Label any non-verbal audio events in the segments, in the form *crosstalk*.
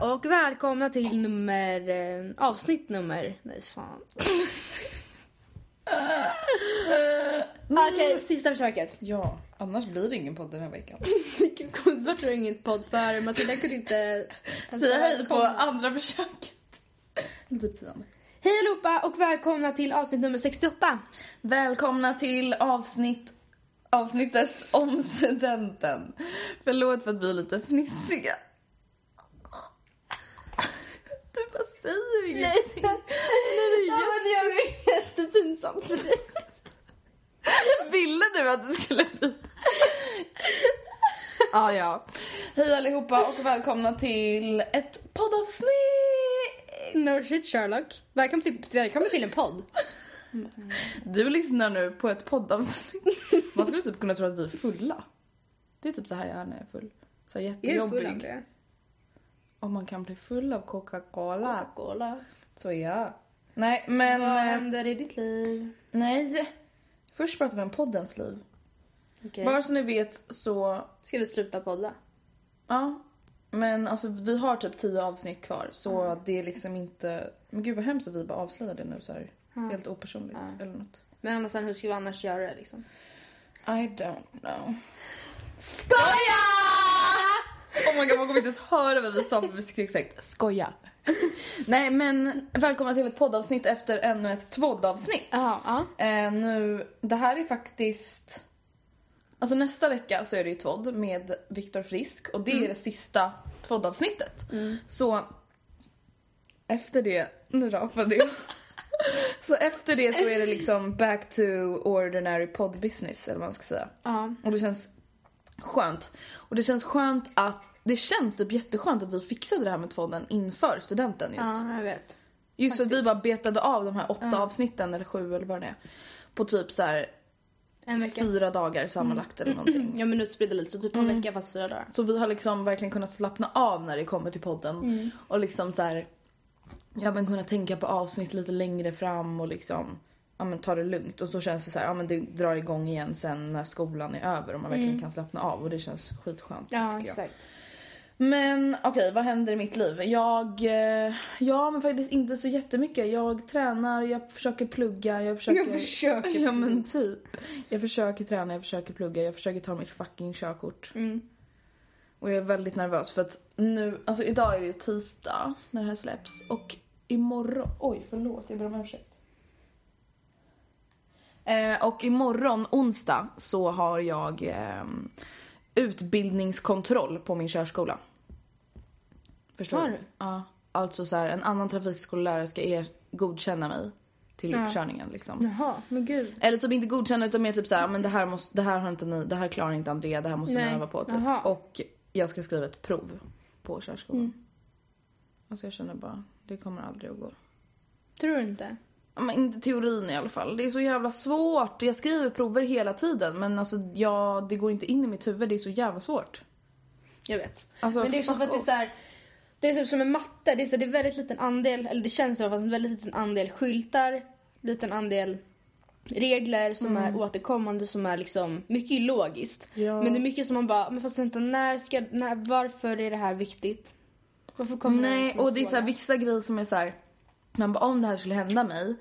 och välkomna till nummer, eh, avsnitt nummer, nej fan. *laughs* Okej, sista försöket. Ja, annars blir det ingen podd den här veckan. Gud, *laughs* Vart var det ingen podd för? Matilda kunde inte... *laughs* Säga hej på andra försöket. Eller typ tionde. Hej allihopa och välkomna till avsnitt nummer 68. Välkomna till avsnitt avsnittet om studenten. Förlåt för att vi är lite fnissiga. Säger ingenting. Ja men det gör det jättepinsamt för dig. *laughs* Ville du att det skulle bli? ah, ja. Hej allihopa och välkomna till ett poddavsnitt. No shit Sherlock. Välkommen till, välkommen till en podd. Du lyssnar nu på ett poddavsnitt. Man skulle typ kunna tro att vi är fulla. Det är typ så här jag är när jag är full. Så här Är du jättejobbig. full Andrea? Om man kan bli full av Coca-Cola. Cola. Så ja. Nej men... Vad eh, händer i ditt liv? Nej. Först pratar vi om poddens liv. Okej. Bara så ni vet så... Ska vi sluta podda? Ja. Men alltså vi har typ tio avsnitt kvar så det är liksom inte... Men gud vad hemskt att vi bara avslöjar det nu så här. Helt opersonligt eller något. Men annars, hur ska vi annars göra det liksom? I don't know. Skoja! Oh my god man kommer inte ens höra vad vi sa skrek säkert skoja. Nej men välkomna till ett poddavsnitt efter ännu ett tvoddavsnitt. Ja, ja. Eh, nu, det här är faktiskt... Alltså nästa vecka så är det ju tvodd med Viktor Frisk och det är det sista tvoddavsnittet. Så efter det, nu rapade jag. *laughs* så efter det så är det liksom back to ordinary podd business eller vad man ska säga. Ja. Och det känns skönt. Och det känns skönt att, det känns typ jätteskönt att vi fixade det här med tvodden inför studenten just. ja, jag vet. Just för att vi bara betade av de här åtta avsnitten eller sju eller vad det är. På typ så här fyra dagar sammanlagt eller någonting. Ja men utspridda lite så typ en vecka fast fyra dagar. Så vi har liksom verkligen kunnat slappna av när det kommer till podden. Och liksom så här, ja men kunna tänka på avsnitt lite längre fram och liksom ja men ta det lugnt. Och så känns det så här, ja men det drar igång igen sen när skolan är över och man verkligen kan slappna av och det känns skitskönt Ja tycker jag. Men okej, vad händer i mitt liv? Jag, eh, ja men faktiskt inte så jättemycket. Jag tränar, jag försöker plugga, jag försöker... Jag försöker *laughs* Ja men typ. Jag försöker träna, jag försöker plugga, jag försöker ta mitt fucking körkort. Mm. Och jag är väldigt nervös för att nu, alltså idag är det ju tisdag när det här släpps och imorgon, oj förlåt jag ber om ursäkt. Eh, och imorgon, onsdag, så har jag eh, utbildningskontroll på min körskola. Förstår Har du? Ja. Alltså så här, en annan trafikskollärare ska er godkänna mig till Ja. uppkörningen liksom. Jaha, men gud. Eller typ inte godkänna utan mer typ såhär, men det här, måste, det här har inte ni, det här klarar inte Andrea, det här måste ni Nej. öva på typ. Jaha. Och jag ska skriva ett prov på körskolan. Mm. Alltså jag känner bara, det kommer aldrig att gå. Tror du inte? Men inte teorin i alla fall. Det är så jävla svårt. Jag skriver prover hela tiden men alltså ja, det går inte in i mitt huvud. Det är så jävla svårt. Jag vet. Alltså, Men det är fuck för att det är så här, Det är typ som en matte. Det är, så, det är väldigt liten andel, eller det känns fall en väldigt liten andel skyltar, liten andel regler som är återkommande som är liksom mycket logiskt. Mm. Ja. Men det är mycket som man bara, men fast vänta, när ska, när, varför är det här viktigt? Varför kommer det Nej, som en och det är så här, vissa grejer som är så här. Man bara, om det här skulle hända mig.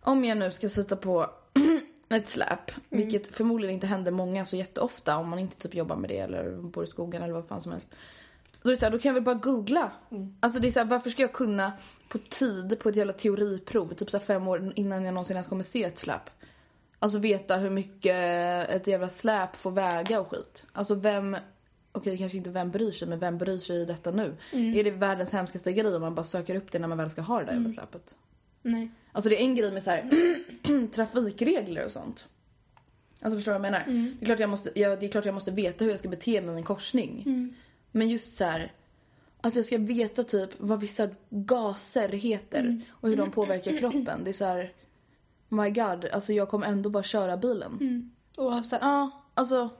Om jag nu ska sitta på *clears throat* ett släp, Mm. vilket förmodligen inte händer många så jätteofta om man inte typ jobbar med det eller bor i skogen eller vad fan som helst. Då är det så här, då kan jag väl bara googla. Mm. Alltså det är så här, varför ska jag kunna på tid på ett jävla teoriprov, typ så fem år innan jag någonsin ens kommer se ett släp. Alltså veta hur mycket ett jävla släp får väga och skit. Alltså vem, okej kanske inte vem bryr sig men vem bryr sig i detta nu? Mm. Är det världens hemskaste grej om man bara söker upp det när man väl ska ha det där jävla släpet? Nej. Alltså det är en grej med så här *clears throat* trafikregler och sånt. Alltså förstår du vad jag menar? Mm. Det, är klart jag måste, jag, det är klart jag måste veta hur jag ska bete mig i en korsning. Mm. Men just så här att jag ska veta typ vad vissa gaser heter Mm. och hur de påverkar kroppen. Det är så här. My god, alltså jag kommer ändå bara köra bilen. Mm. Oavsett. Ja, alltså.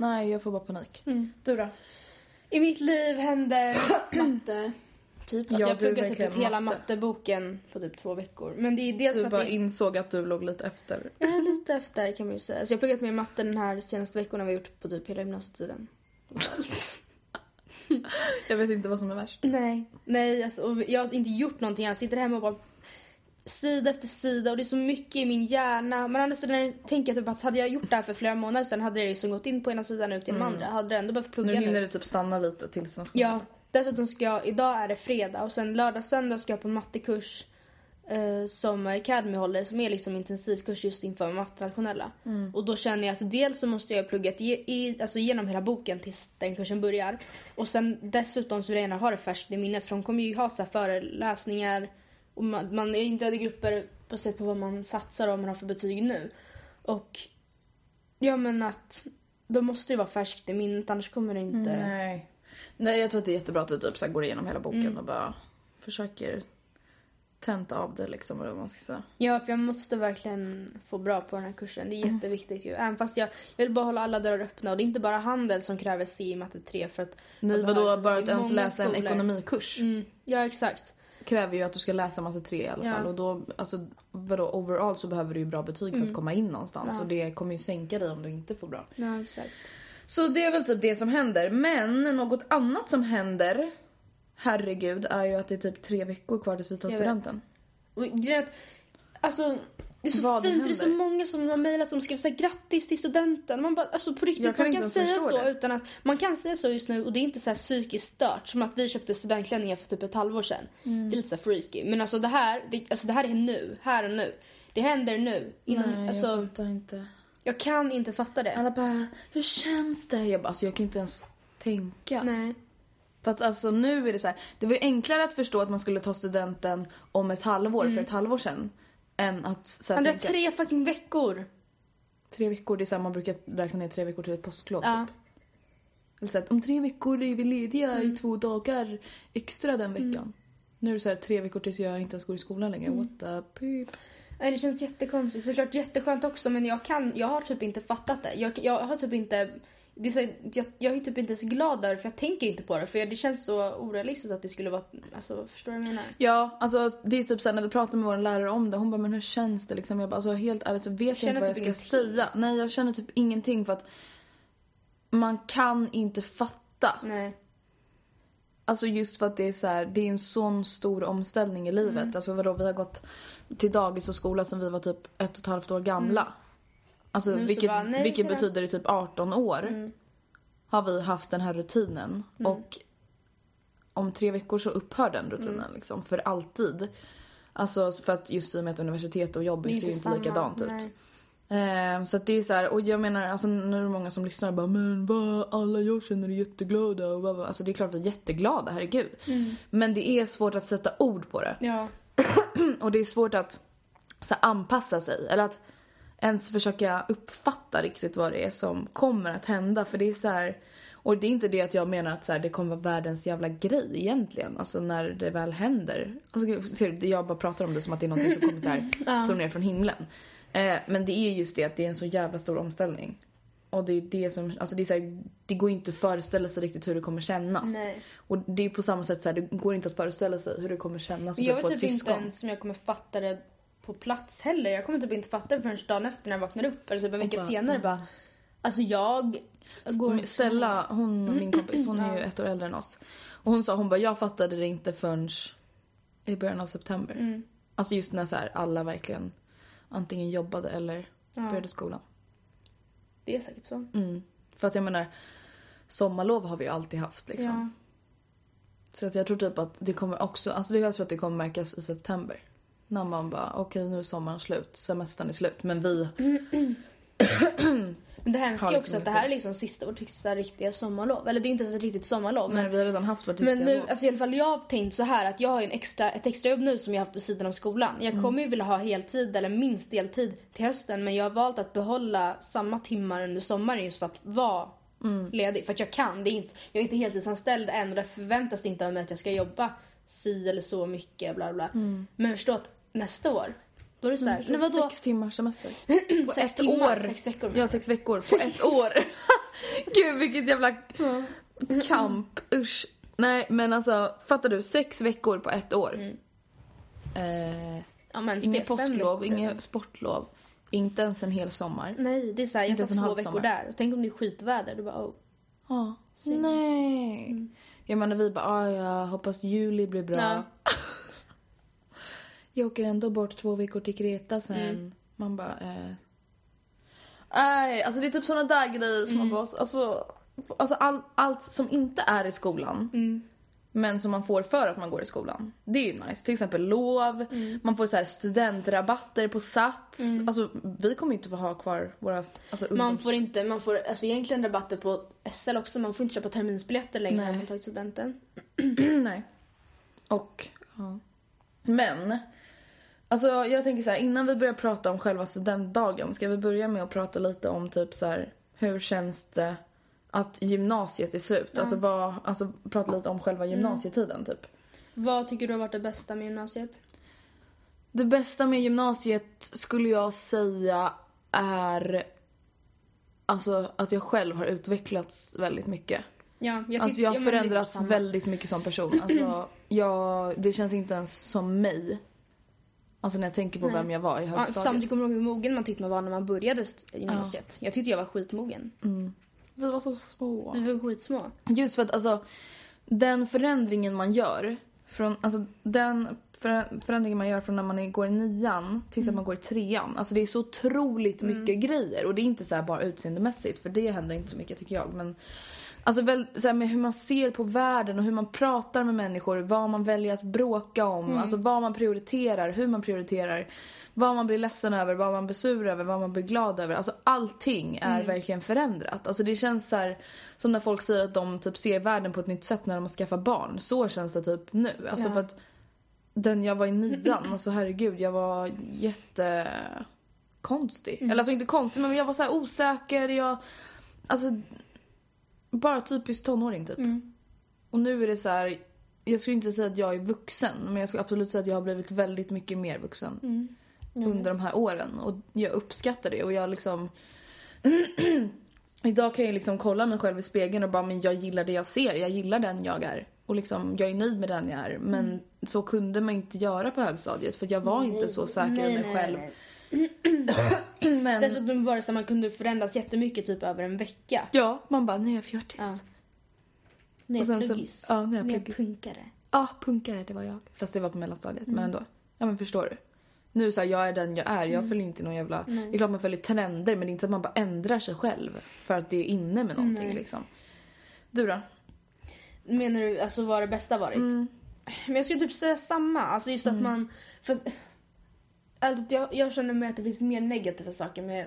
Nej, jag får bara panik. Mm. Du då? I mitt liv händer *clears throat* matte. Typ. Alltså Ja, jag pluggar typ ut hela matte. matteboken på typ två veckor. Men det är dels Du för att bara det insåg att du låg lite efter. Är lite efter kan man ju säga. Så jag har pluggat med matte den här senaste veckorna vi har gjort på typ hela gymnasietiden. *laughs* Jag vet inte vad som är värst. Nej. Nej, alltså, och jag har inte gjort någonting. Jag sitter hemma och bara sida efter sida och det är så mycket i min hjärna. Men å andra sidan tänker jag typ att hade jag gjort det här för flera månader sedan hade det liksom gått in på ena sidan och ut i den andra. Hade det ändå behövt plugga Nu nu. hinner du typ stanna lite tills nationen. Ja. Dessutom ska jag, idag är det fredag och sen lördag söndag ska jag på en mattekurs eh, som Academy håller som är liksom intensivkurs just inför mattenationella. Och då känner jag att dels så måste jag plugga i, alltså igenom hela boken tills den kursen börjar. Och sen dessutom så vill jag gärna ha det färskt i minnet för de kommer ju ha så föreläsningar och man, man är inte i grupper baserat på vad man satsar och vad man har för betyg nu. Och ja men att då måste det vara färskt i minnet annars kommer det inte... Nej. Nej, jag tror att det är jättebra att du typ så här går igenom hela boken Mm. och bara försöker tenta av det liksom, eller vad man ska säga. Ja, för jag måste verkligen få bra på den här kursen. Det är jätteviktigt ju. Även fast jag, jag vill bara hålla alla dörrar öppna. Och det är inte bara handel som kräver C i matte 3 för att... Nej, vadå, bara att ens läsa en skolor. ekonomikurs Mm, ja, exakt. Kräver ju att du ska läsa massa tre i alla Ja. fall. Och då, alltså vadå, overall så behöver du ju bra betyg för att komma in någonstans. Mm. Ja. Och det kommer ju sänka dig om du inte får bra. Ja, exakt. Så det är väl typ det som händer. Men något annat som händer, herregud, är ju att det är typ tre veckor kvar tills vi tar Jag vet. studenten. Och att, alltså, det är så Vad fint. Det är så många som har mejlat som skriver så här, grattis till studenten. Man bara, alltså på riktigt, Jag kan man kan säga så det. utan att man kan säga så just nu och det är inte så här psykiskt stört som att vi köpte studentklänningar för typ ett halvår sedan. Mm. Det är lite så här freaky. Men alltså det här, det, alltså det här är nu, här och nu. Det händer nu. Innan, Nej, alltså, jag fattar inte. jag kan inte fatta det. Alla bara, hur känns det? Jag bara, alltså jag kan inte ens tänka. Nej. För att alltså nu är det så här, det var ju enklare att förstå att man skulle ta studenten om ett halvår för ett halvår sedan. Än att så här, Men tänka, tre fucking veckor. tre veckor, det är så här, man brukar räkna ner tre veckor till ett påsklov Ja. typ. Eller så här, om tre veckor är vi lediga i två dagar extra den veckan. Nu är det så här, tre veckor tills jag inte ens går i skolan längre. What the peep. Nej, det känns jättekonstigt. Såklart jätteskönt också men jag kan, jag har typ inte fattat det. Jag, jag har typ inte, det är så, jag, jag är typ inte ens glad det, för jag tänker inte på det. För det känns så orealistiskt att det skulle vara, alltså förstår du vad jag menar? Ja, alltså det är typ såhär när vi pratar med vår lärare om det, hon bara men hur känns det liksom? Jag bara alltså helt ärligt så vet jag, känner inte vad jag typ ska ingenting. säga. Nej jag känner typ ingenting för att man kan inte fatta. Nej. Alltså just för att det är så här, det är en sån stor omställning i livet. Mm. Alltså vadå, vi har gått till dagis och skola sedan vi var typ ett och ett halvt år gamla. Alltså Mm. Vilket, bara, nej, vilket betyder i typ 18 år. har vi haft den här rutinen och om tre veckor så upphör den rutinen liksom för alltid. Alltså för att just i och med att universitet och jobb ser ju inte likadant ut. Eh, så att det är så här, och jag menar alltså nu är det många som lyssnar och bara men vad alla jag känner är jätteglada och vad. Alltså det är klart vi är jätteglada, herregud. Men det är svårt att sätta ord på det. Ja. *clears throat* Och det är svårt att så här, anpassa sig eller att ens försöka uppfatta riktigt vad det är som kommer att hända för det är så här och det är inte det att jag menar att så här, det kommer vara världens jävla grej egentligen. Alltså när det väl händer. Alltså, ser du, jag bara pratar om det som att det är något som kommer så här, *laughs* slå ner från himlen. Eh, men det är just det att det är en så jävla stor omställning. Och det är det som, alltså det är så här, det går inte att föreställa sig riktigt hur det kommer kännas. Nej. Och det är på samma sätt så här, det går inte att föreställa sig hur det kommer kännas att Jag typ få vet ett typ inte syskon. ens om jag kommer fatta det på plats heller. Jag kommer typ inte fatta det förrän dagen efter när jag vaknar upp. Eller typ en vecka bara, senare bara. Alltså jag går Stella, hon, min kompis, hon är ju ett år äldre än oss. Och hon sa, hon bara, jag fattade det inte förrän i början av september. Mm. Alltså just när så här, alla verkligen antingen jobbade eller började skolan. Det är säkert så. Mm. För att jag menar, sommarlov har vi ju alltid haft liksom. Ja. Så att jag tror typ att det kommer också, alltså jag tror att det kommer märkas i september. När man bara, okej nu är sommaren slut, semestern är slut. Men vi, *clears throat* Men det hemska är liksom också att det här är liksom sista, vårt sista riktiga sommarlov. Eller det är inte ens ett riktigt sommarlov. nej Men, vi har redan haft vårt men nu, lov. alltså i alla fall jag har tänkt så här att jag har en extra, ett extrajobb nu som jag har haft vid sidan av skolan. Jag Mm. kommer ju vilja ha heltid eller minst deltid till hösten men jag har valt att behålla samma timmar under sommaren just för att vara Mm. ledig. För att jag kan. Det är inte, jag är inte heltidsanställd än och det förväntas inte av mig att jag ska jobba si eller så mycket bla bla. Men förstå att nästa år, då är det såhär, Mm, nej vadå? Sex timmars semester. *clears throat* På Sex ett timmar, år. sex veckor. Ja, sex veckor på ett år. *laughs* Gud vilket jävla kamp. Usch. Nej men alltså fattar du? Sex veckor på ett år. Eh, Ja, men inget påsklov, inget sportlov. Inte ens en hel sommar. Nej, det är såhär, jag Inte tar två veckor sommar. där. Och tänk om det är skitväder. Du bara, oh. Ja. Nej. Jag menar vi bara, ah, jag hoppas juli blir bra. Ja. *laughs* Jag åker ändå bort två veckor till Kreta sen. Man bara, eh. Nej, alltså det är typ såna där grejer som man bara, alltså. Alltså all, allt som inte är i skolan. Men som man får för att man går i skolan. Det är ju nice. Till exempel lov, man får så studentrabatter på Sats. Alltså vi kommer inte få ha kvar våra alltså, Man ungdoms- får inte, man får alltså egentligen rabatter på SL också. Man får inte köpa terminsbiljetter längre Nej. om man tagit studenten. *clears throat* Nej. Och, ja. Men. Alltså jag tänker så här, innan vi börjar prata om själva studentdagen, ska vi börja med att prata lite om typ så här, hur känns det att gymnasiet är slut? Alltså, vad, alltså prata lite om själva gymnasietiden typ. Vad tycker du har varit det bästa med gymnasiet? Det bästa med gymnasiet skulle jag säga är alltså att jag själv har utvecklats väldigt mycket. Ja, jag Alltså jag har förändrats väldigt mycket som person. Alltså, *clears throat* jag, det känns inte ens som mig. Alltså när jag tänker på Nej. vem jag var i Ja, högstadiet. samtidigt kommer jag ihåg hur mogen man tyckte man var när man började gymnasiet. Jag tyckte jag var skitmogen. Vi var så små. Vi var skitsmå. Just för att alltså den förändringen man gör från, alltså den för, förändringen man gör från när man går i nian tills att man går i trean. Alltså det är så otroligt mycket grejer och det är inte så här bara utseendemässigt för det händer inte så mycket tycker jag. Men Alltså väl, så här med hur man ser på världen och hur man pratar med människor, vad man väljer att bråka om, alltså vad man prioriterar, hur man prioriterar, vad man blir ledsen över, vad man blir sur över, vad man blir glad över. Alltså allting är verkligen förändrat. Alltså det känns så här, som när folk säger att de typ ser världen på ett nytt sätt när de har skaffat barn. Så känns det typ nu. Alltså Ja. för att den jag var i nian, alltså herregud, jag var jätte konstig. Eller alltså inte konstig men jag var så osäker, jag alltså bara typiskt tonåring typ. Och nu är det så här. Jag skulle inte säga att jag är vuxen men jag skulle absolut säga att jag har blivit väldigt mycket mer vuxen. Under de här åren och jag uppskattar det och jag liksom *clears throat* Idag kan jag liksom kolla mig själv i spegeln och bara men jag gillar det jag ser, jag gillar den jag är. Och liksom jag är nöjd med den jag är. Men så kunde man inte göra på högstadiet för jag var inte så säker Nej, i mig nej, själv. nej. Men Dessutom var det så att man kunde förändras jättemycket typ över en vecka. ja, man bara nu är jag fjortis. Ja. Nu är jag pluggis. ja, nu är jag pluggis. punkare. Ja, punkare, det var jag. Fast det var på mellanstadiet, Mm. men ändå. Ja men förstår du? Nu så här, jag är den jag är, Mm. jag följer inte någon jävla... Det är klart man följer trender men det är inte så att man bara ändrar sig själv för att det är inne med någonting Nej. liksom. Du då? Menar du alltså vad det bästa varit? Mm. Men jag skulle typ säga samma. Alltså just att man... För att, alltså jag, jag känner mer att det finns mer negativa saker med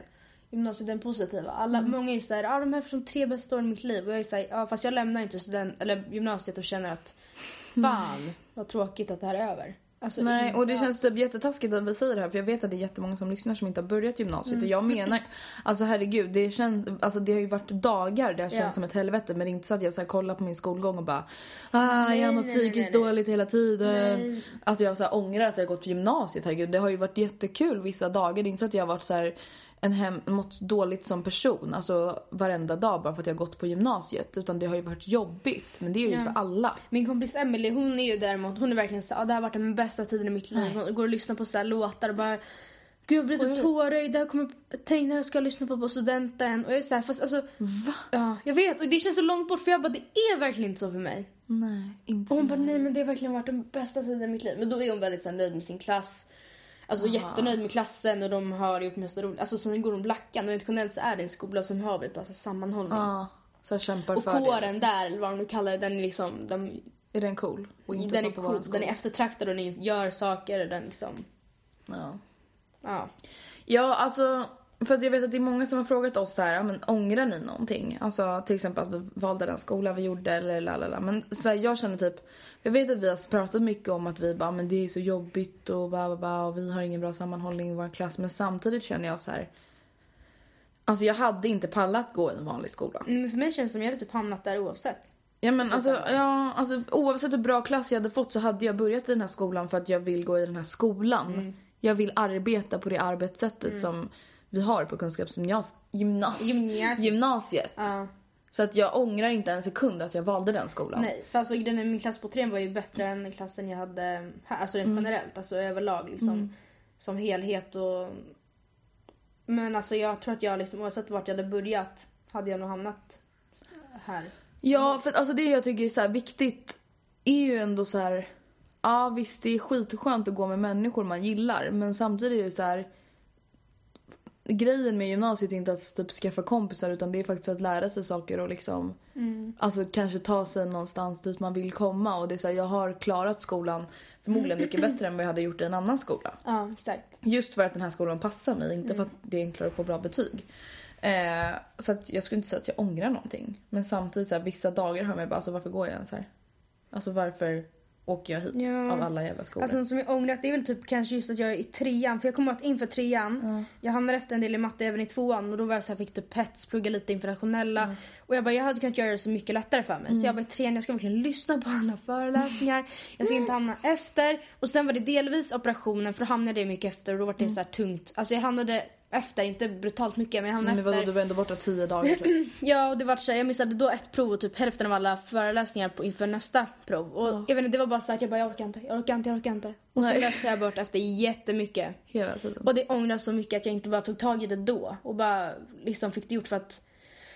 gymnasiet än positiva. Alla, Mm. Många är såhär, ja de här är som tre bästa åren i mitt liv. Och jag är såhär, ja fast jag lämnar inte student, eller gymnasiet och känner att fan vad tråkigt att det här är över. Alltså, Nej, och det känns typ jättetaskigt att vi säger det här för jag vet att det är jättemånga som lyssnar som inte har börjat gymnasiet och jag menar, alltså herregud det känns, alltså det har ju varit dagar det har känts Ja. som ett helvete men det är inte så att jag så här, kollar på min skolgång och bara ah, Nej, jag mår psykiskt nej, nej. dåligt hela tiden. Nej. Alltså jag så här, ångrar att jag har gått på gymnasiet, herregud det har ju varit jättekul vissa dagar, det är inte så att jag har varit så här en hem, mått dåligt som person, alltså varenda dag bara för att jag har gått på gymnasiet. Utan det har ju varit jobbigt, men det är ju Ja. för alla. Min kompis Emily hon är ju däremot, hon är verkligen såhär, ah, det här har varit den bästa tiden i mitt liv. Hon går och lyssnar på så här låtar och bara Gud jag blir typ tårögd, det här kommer, tänk när jag ska lyssna på på studenten. Och jag är såhär, fast alltså Va? Ja, jag vet. Och det känns så långt bort för jag bara, det är verkligen inte så för mig. Nej, inte Och hon bara, nej men det har verkligen varit den bästa tiden i mitt liv. Men då är hon väldigt så här, nöjd med sin klass. Alltså jättenöjd med klassen och de har gjort mesta roligt. Alltså så går de Blackan och internationellt så är det en skola som har väldigt bra sammanhållning. Ja, så kämpar och för det. kåren liksom. där, eller vad de nu kallar det, den är liksom, de, Är den cool? Och inte den är cool, den är eftertraktad och ni gör saker och den liksom, Ja. ja. Ja, alltså. För att jag vet att det är många som har frågat oss så här, ja, men ångrar ni någonting? Alltså till exempel att vi valde den skola vi gjorde eller lalala. Men så här, jag känner typ, jag vet att vi har pratat mycket om att vi bara, men det är så jobbigt och ba, ba, ba, och vi har ingen bra sammanhållning i vår klass. Men samtidigt känner jag så här. Alltså jag hade inte pallat gå i en vanlig skola. Men för mig känns det som jag hade typ hamnat där oavsett. Ja men alltså, ja, alltså oavsett hur bra klass jag hade fått så hade jag börjat i den här skolan för att jag vill gå i den här skolan. Mm. Jag vill arbeta på det arbetssättet som vi har på kunskapsgymnasiet. Gymna Gymnasiet. gymnasiet. Så att jag ångrar inte en sekund att jag valde den skolan. Nej, för alltså den, min klass på trean var ju bättre än klassen jag hade här. Alltså rent generellt, alltså överlag liksom. Som helhet och... Men alltså jag tror att jag liksom oavsett vart jag hade börjat hade jag nog hamnat här. Ja, för alltså det jag tycker är så här viktigt är ju ändå så här. Ja visst, det är skitskönt att gå med människor man gillar, men samtidigt är det så här. Grejen med gymnasiet är inte att typ skaffa kompisar utan det är faktiskt att lära sig saker och liksom Alltså kanske ta sig någonstans dit man vill komma och det är så här, jag har klarat skolan förmodligen mycket *laughs* bättre än vad jag hade gjort i en annan skola. Ja, exakt. Just för att den här skolan passar mig, inte för att det är enklare att få bra betyg. Eh, så att jag skulle inte säga att jag ångrar någonting. Men samtidigt så här, vissa dagar hör man bara alltså varför går jag ens här? Alltså varför åker jag hit Ja. av alla jävla skolor? Alltså något som jag ångrat det är väl typ kanske just att jag är i trean. För jag kommer att inför trean, jag hamnade efter en del i matte även i tvåan och då var jag så här, fick typ pets, plugga lite internationella. Och jag bara, jag hade kunnat göra det så mycket lättare för mig. Så jag bara i trean, jag ska verkligen lyssna på alla föreläsningar. Jag ska inte hamna efter. Och sen var det delvis operationen för då hamnade jag mycket efter och då var det så här tungt. Alltså jag hamnade efter, inte brutalt mycket men jag hamnade men vadå, efter. du var ändå borta tio dagar typ. *clears throat* Ja, och det var så här, jag missade då ett prov och typ hälften av alla föreläsningar på, inför nästa prov. Och jag vet inte, det var bara så att jag bara, jag orkar inte, jag orkar inte, jag orkar inte. Och så läste jag bort efter jättemycket. Hela tiden. Och det ångras så mycket att jag inte bara tog tag i det då och bara liksom fick det gjort för att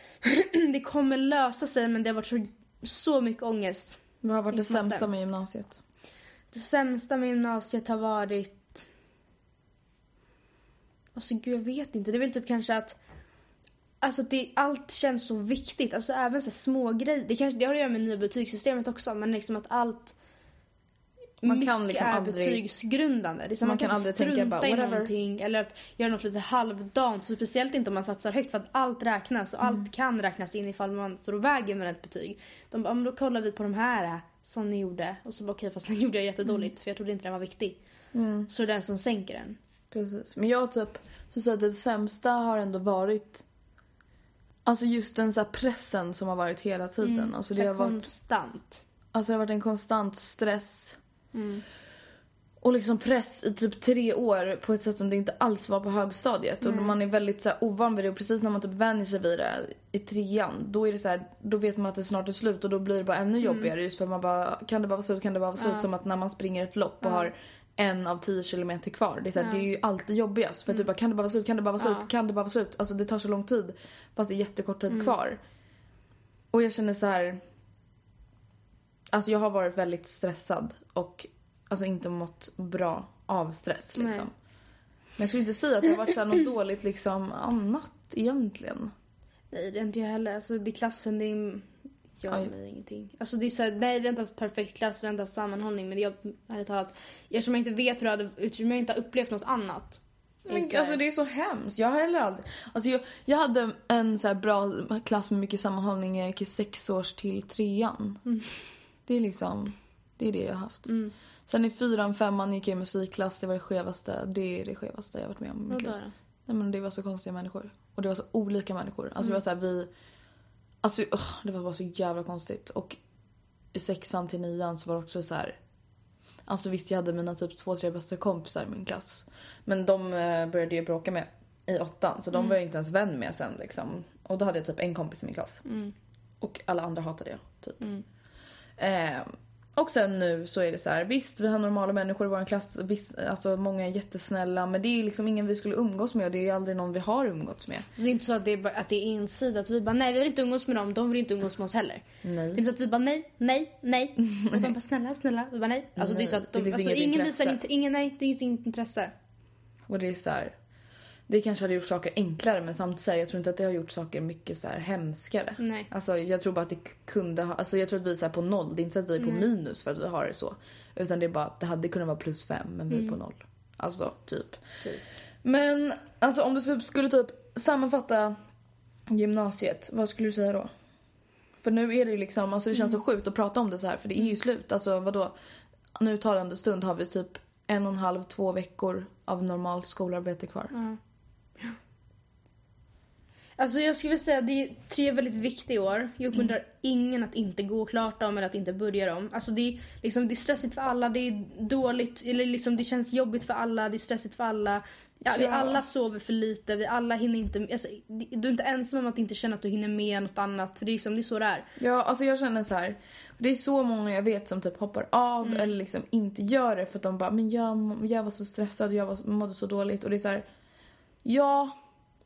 *clears throat* det kommer lösa sig men det har varit så, så mycket ångest. Vad har varit det sämsta med gymnasiet? Det sämsta med gymnasiet har varit... Alltså gud, jag vet inte. Det är väl typ kanske att... Alltså det, allt känns så viktigt. Alltså även så små grejer. Det, kanske, det har att göra med nya betygssystemet också. Men liksom att allt... Man kan liksom är aldrig- betygsgrundande. Det är Man man, kan kan, aldrig inte tänka strunta bara, i någonting. Eller att göra något lite halvdant. Så speciellt inte om man satsar högt. För att allt räknas. Och Mm. allt kan räknas in ifall man står och väger med ett betyg. De bara, "Ja, men då kollar vi på de här som ni gjorde. Och så bara okej, fast den gjorde jag jättedåligt. För jag trodde inte den var viktig. Mm. Så det är den som sänker den. Precis. Men jag typ, så att det sämsta har ändå varit Alltså just den så här pressen som har varit hela tiden. Alltså, Så det har varit, konstant. alltså det har varit en konstant stress. Mm. Och liksom press i typ tre år på ett sätt som det inte alls var på högstadiet. Och man är väldigt så här, ovan vid det och precis när man typ vänjer sig vid det i trean då är det så här, då vet man att det snart är slut och då blir det bara ännu jobbigare just för man bara kan det bara vara slut, kan det bara vara slut? Som att när man springer ett lopp och har en av tio kilometer kvar. Det är, så här, det är ju alltid jobbigast för att du bara kan det bara vara slut, kan det bara vara slut, kan det bara vara slut? Alltså det tar så lång tid fast det är jättekort tid kvar. Och jag känner så här. Alltså jag har varit väldigt stressad och alltså inte mått bra av stress liksom. Nej. Men jag skulle inte säga att det har varit så något *clears throat* dåligt liksom annat egentligen. Nej, det är inte jag heller. Alltså, det är klassen, det är gör Aj. mig ingenting. Alltså det är så här, nej vi har inte haft perfekt klass, vi har inte haft sammanhållning men jag ärligt talat, eftersom jag inte vet hur jag hade, eftersom jag inte har upplevt något annat. Men, så här- alltså det är så hemskt. Jag har heller aldrig... Alltså jag, jag hade en så bra klass med mycket sammanhållning jag gick i sex års till trean. Det är liksom... Det är det jag har haft. Sen i fyran, femman gick jag i musikklass. Det var det skevaste. Det är det skevaste jag varit med om. Vadå då? Nej men det var så konstiga människor. Och det var så olika människor. Alltså det var så här, vi... Alltså ugh, det var bara så jävla konstigt. Och i sexan till nian så var det också så här. Alltså visst jag hade mina typ två, tre bästa kompisar i min klass. Men de eh, började jag bråka med i åttan så de var jag inte ens vän med sen liksom. Och då hade jag typ en kompis i min klass. Och alla andra hatade jag typ. Eh, och sen nu så är det så här, visst vi har normala människor i vår klass, visst, alltså många är jättesnälla men det är liksom ingen vi skulle umgås med och det är aldrig någon vi har umgåtts med. Det är inte så att det är, bara, att det är ensidigt. Vi bara nej vi vill inte umgås med dem, de vill inte umgås med oss heller. Nej. Det är inte så att vi bara nej, nej, nej. *laughs* Och de bara snälla, snälla. Vi bara nej. Alltså det är så att det de, finns alltså, inget ingen intresse. visar inte, ingen, nej det finns inget intresse. Och det är så här, det kanske hade gjort saker enklare men samtidigt så här, jag tror inte att det har gjort saker mycket så här hemskare. Nej. Alltså jag tror bara att det kunde ha, alltså jag tror att vi är så på noll. Det är inte så att vi är på minus för att vi har det så. Utan det är bara att det hade kunnat vara plus fem men vi är på noll. Alltså typ. Typ. Men alltså om du typ skulle typ sammanfatta gymnasiet, vad skulle du säga då? För nu är det ju liksom, alltså det känns så sjukt att prata om det så här för det är ju slut. Alltså vadå? Nu talande stund har vi typ en och en halv, två veckor av normalt skolarbete kvar. Alltså jag skulle säga det är tre väldigt viktiga år. Jag uppmuntrar ingen att inte gå klart dem eller att inte börja dem. Alltså det är, liksom, det är stressigt för alla, det är dåligt, eller liksom det känns jobbigt för alla, det är stressigt för alla. Ja, Vi alla sover för lite, vi alla hinner inte, alltså, du är inte ensam om att inte känna att du hinner med något annat. För det är, liksom, det är så det är. Ja, alltså jag känner så här. Det är så många jag vet som typ hoppar av eller liksom inte gör det för att de bara men jag, jag var så stressad, jag var, mådde så dåligt och det är så här. Ja,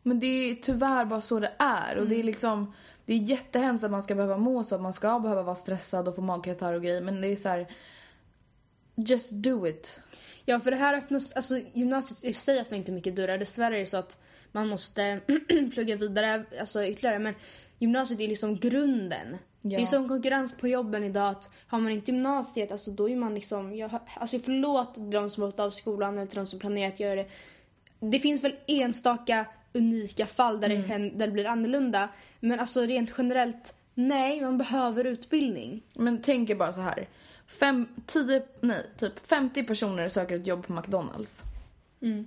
men det är tyvärr bara så det är och det är liksom det är jättehemskt att man ska behöva må så, att man ska behöva vara stressad och få magkatarr och grejer men det är så här. Just do it. Ja, för det här öppnas, alltså gymnasiet i sig öppnar inte mycket dörrar. Dessvärre är det så att man måste *clears throat* plugga vidare, alltså ytterligare. Men gymnasiet är liksom grunden. Ja. Det är som konkurrens på jobben idag att har man inte gymnasiet, alltså då är man liksom, jag, alltså förlåt de som har gått av skolan eller de som planerar att göra det. Det finns väl enstaka unika fall där, det, hän- där det blir annorlunda. Men alltså rent generellt, nej, man behöver utbildning. Men tänk er bara så här. Fem, tio, nej, typ 50 personer söker ett jobb på McDonalds.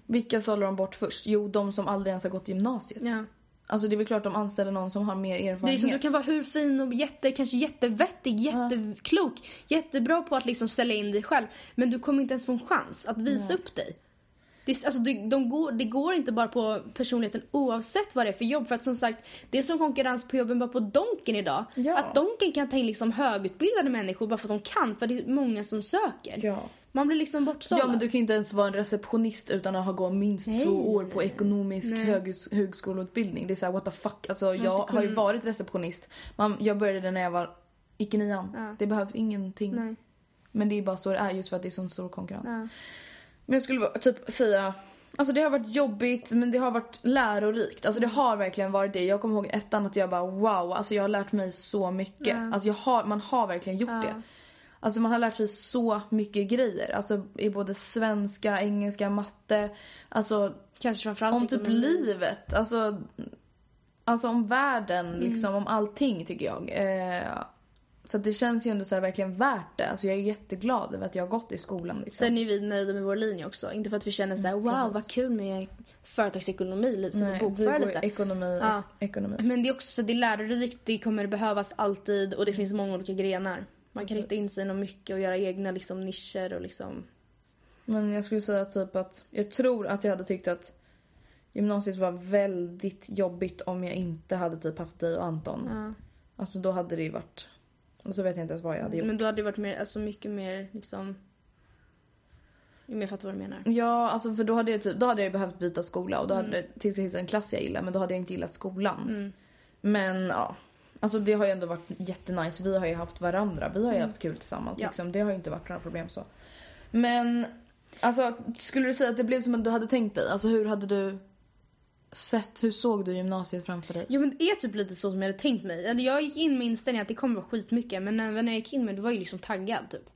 Vilka sållar de bort först? Jo, de som aldrig ens har gått gymnasiet. Ja. Alltså det är väl klart de anställer någon som har mer erfarenhet. Det är liksom, du kan vara hur fin och jätte, kanske jättevettig, jätteklok, jättebra på att liksom sälja in dig själv. Men du kommer inte ens få en chans att visa upp dig. Det, alltså, de, de går, det går inte bara på personligheten oavsett vad det är för jobb. För att som sagt, det är som konkurrens på jobben bara på Donken idag. Ja. Att Donken kan ta in liksom högutbildade människor bara för att de kan. För det är många som söker. Ja. Man blir liksom bortsållad. Ja men du kan ju inte ens vara en receptionist utan att ha gått minst Nej, två år nej, på ekonomisk hög, högskoleutbildning. Det är såhär what the fuck. Alltså jag måste har ju varit receptionist. Man, jag började det när jag var gick i nian. Ja. Det behövs ingenting. Nej. Men det är bara så det är just för att det är sån stor konkurrens. Ja. Men jag skulle typ säga Alltså det har varit jobbigt men det har varit lärorikt. Alltså det har verkligen varit det. Jag kommer ihåg ettan att jag bara wow, alltså jag har lärt mig så mycket. Ja. Alltså jag har, man har verkligen gjort Ja. det. Alltså man har lärt sig så mycket grejer. Alltså i både svenska, engelska, matte. Alltså Kanske framförallt om typ livet. Alltså, alltså om världen, Mm. liksom om allting tycker jag. Eh, så det känns ju ändå så verkligen värt det. Alltså jag är jätteglad över att jag har gått i skolan. Liksom. Sen är vi nöjda med vår linje också. Inte för att vi känner så här, wow vad kul med företagsekonomi, lite som Nej, bokföra lite. ekonomi, Ja. ekonomi. Men det är också så att det är lärorikt, det kommer behövas alltid och det finns många olika grenar. Man kan rikta in sig inom mycket och göra egna liksom, nischer och liksom... Men jag skulle säga typ att jag tror att jag hade tyckt att gymnasiet var väldigt jobbigt om jag inte hade typ haft dig och Anton. Ja. Alltså då hade det ju varit... Och så vet jag inte ens vad jag hade gjort. Men då hade det varit mer, alltså mycket mer liksom... Jag fattar vad du menar. Ja, alltså för då hade jag typ, då hade jag behövt byta skola och då Mm. hade det tills jag hittade en klass jag gillar men då hade jag inte gillat skolan. Men ja, alltså det har ju ändå varit jättenice. Vi har ju haft varandra, vi har ju haft kul tillsammans Mm. Ja. liksom. Det har ju inte varit några problem så. Men alltså skulle du säga att det blev som att du hade tänkt dig? Alltså hur hade du sett, hur såg du gymnasiet framför dig? Jo men det är typ lite så som jag hade tänkt mig. Eller jag gick in med inställningen att det kommer vara skitmycket men när, när jag gick in med det var jag liksom taggad typ.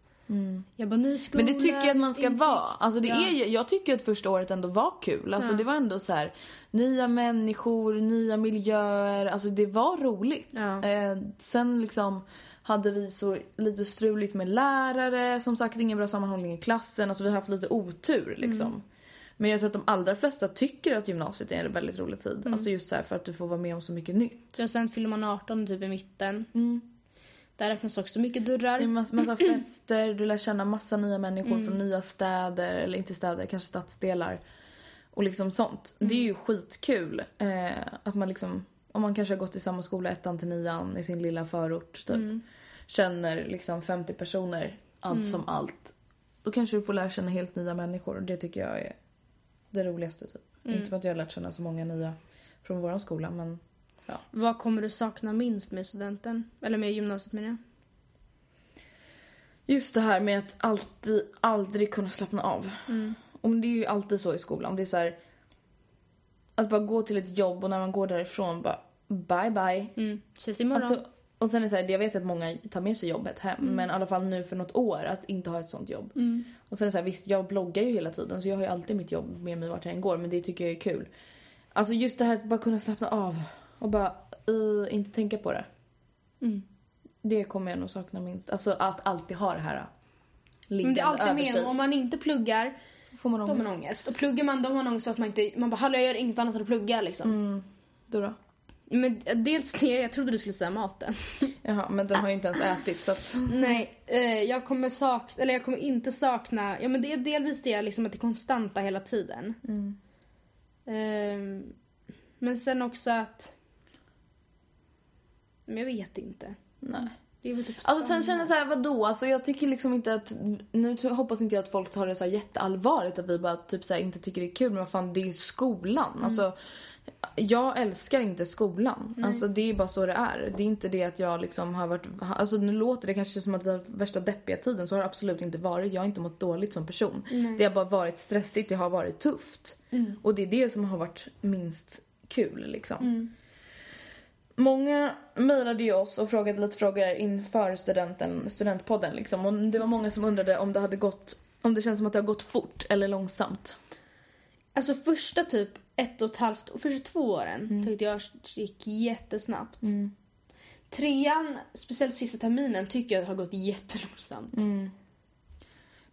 Jag bara ny skola, Mm. Men det tycker jag att man ska intryck. vara. Alltså det Ja. är, jag tycker att första året ändå var kul. Alltså Ja. det var ändå så här nya människor, nya miljöer. Alltså det var roligt. Ja. Eh, sen liksom hade vi så lite struligt med lärare. Som sagt ingen bra sammanhållning i klassen. Alltså vi har haft lite otur liksom. Mm. Men jag tror att de allra flesta tycker att gymnasiet är en väldigt rolig tid. Mm. Alltså just så för att du får vara med om så mycket nytt. Så sen fyller man 18 typ i mitten. Där öppnas också mycket dörrar. Mm. Det är massa, massa *clears throat* fester, du lär känna massa nya människor från nya städer, eller inte städer, kanske stadsdelar. Och liksom sånt. Det är ju skitkul. Eh, att man liksom, om man kanske har gått i samma skola ettan till nian i sin lilla förort typ. Känner liksom 50 personer, allt som allt. Då kanske du får lära känna helt nya människor och det tycker jag är det roligaste typ. Inte för att jag har lärt känna så många nya från våran skola men Vad kommer du sakna minst med studenten? Eller med gymnasiet menar jag. Just det här med att alltid, aldrig kunna slappna av. Mm. Och det är ju alltid så i skolan. Det är så här, Att bara gå till ett jobb och när man går därifrån bara bye bye. Mm. Ses imorgon. Alltså, och sen är det så här, jag vet att många tar med sig jobbet hem. Mm. Men i alla fall nu för något år att inte ha ett sånt jobb. Och sen är det så här, visst jag bloggar ju hela tiden så jag har ju alltid mitt jobb med mig vart jag än går. Men det tycker jag är kul. Alltså just det här att bara kunna slappna av. Och bara uh, inte tänka på det. Mm. Det kommer jag nog sakna minst. Alltså att alltid ha det här Men det liggande är alltid med om man inte pluggar, Får man då har ångest? man ångest. Och pluggar man, då har man ångest att man inte, man bara hallå jag gör inget annat än att plugga liksom. Mm. Du då? Men dels det, jag trodde du skulle säga maten. *laughs* Jaha, men den har ju inte ens ätit så att... Nej, eh, jag kommer sakna, eller jag kommer inte sakna, ja men det är delvis det liksom att det är konstanta hela tiden. Mm. Ehm, men sen också att, men jag vet inte. Nej. Det är väl typ Alltså sen känner jag så här, vadå? Alltså jag tycker liksom inte att... Nu hoppas inte jag att folk tar det så här jätteallvarligt att vi bara typ så här inte tycker det är kul men vad fan det är ju skolan. Alltså jag älskar inte skolan. Alltså det är bara så det är. Det är inte det att jag liksom har varit... Alltså nu låter det kanske som att vi har värsta deppiga tiden så har det absolut inte varit. Jag har inte mått dåligt som person. Det har bara varit stressigt, det har varit tufft. Och det är det som har varit minst kul liksom. Många mejlade ju oss och frågade lite frågor inför studenten, studentpodden liksom. Och det var många som undrade om det hade gått, om det känns som att det har gått fort eller långsamt. Alltså första typ ett och ett halvt, första två åren tyckte jag gick jättesnabbt. Trean, speciellt sista terminen, tycker jag har gått jättelångsamt.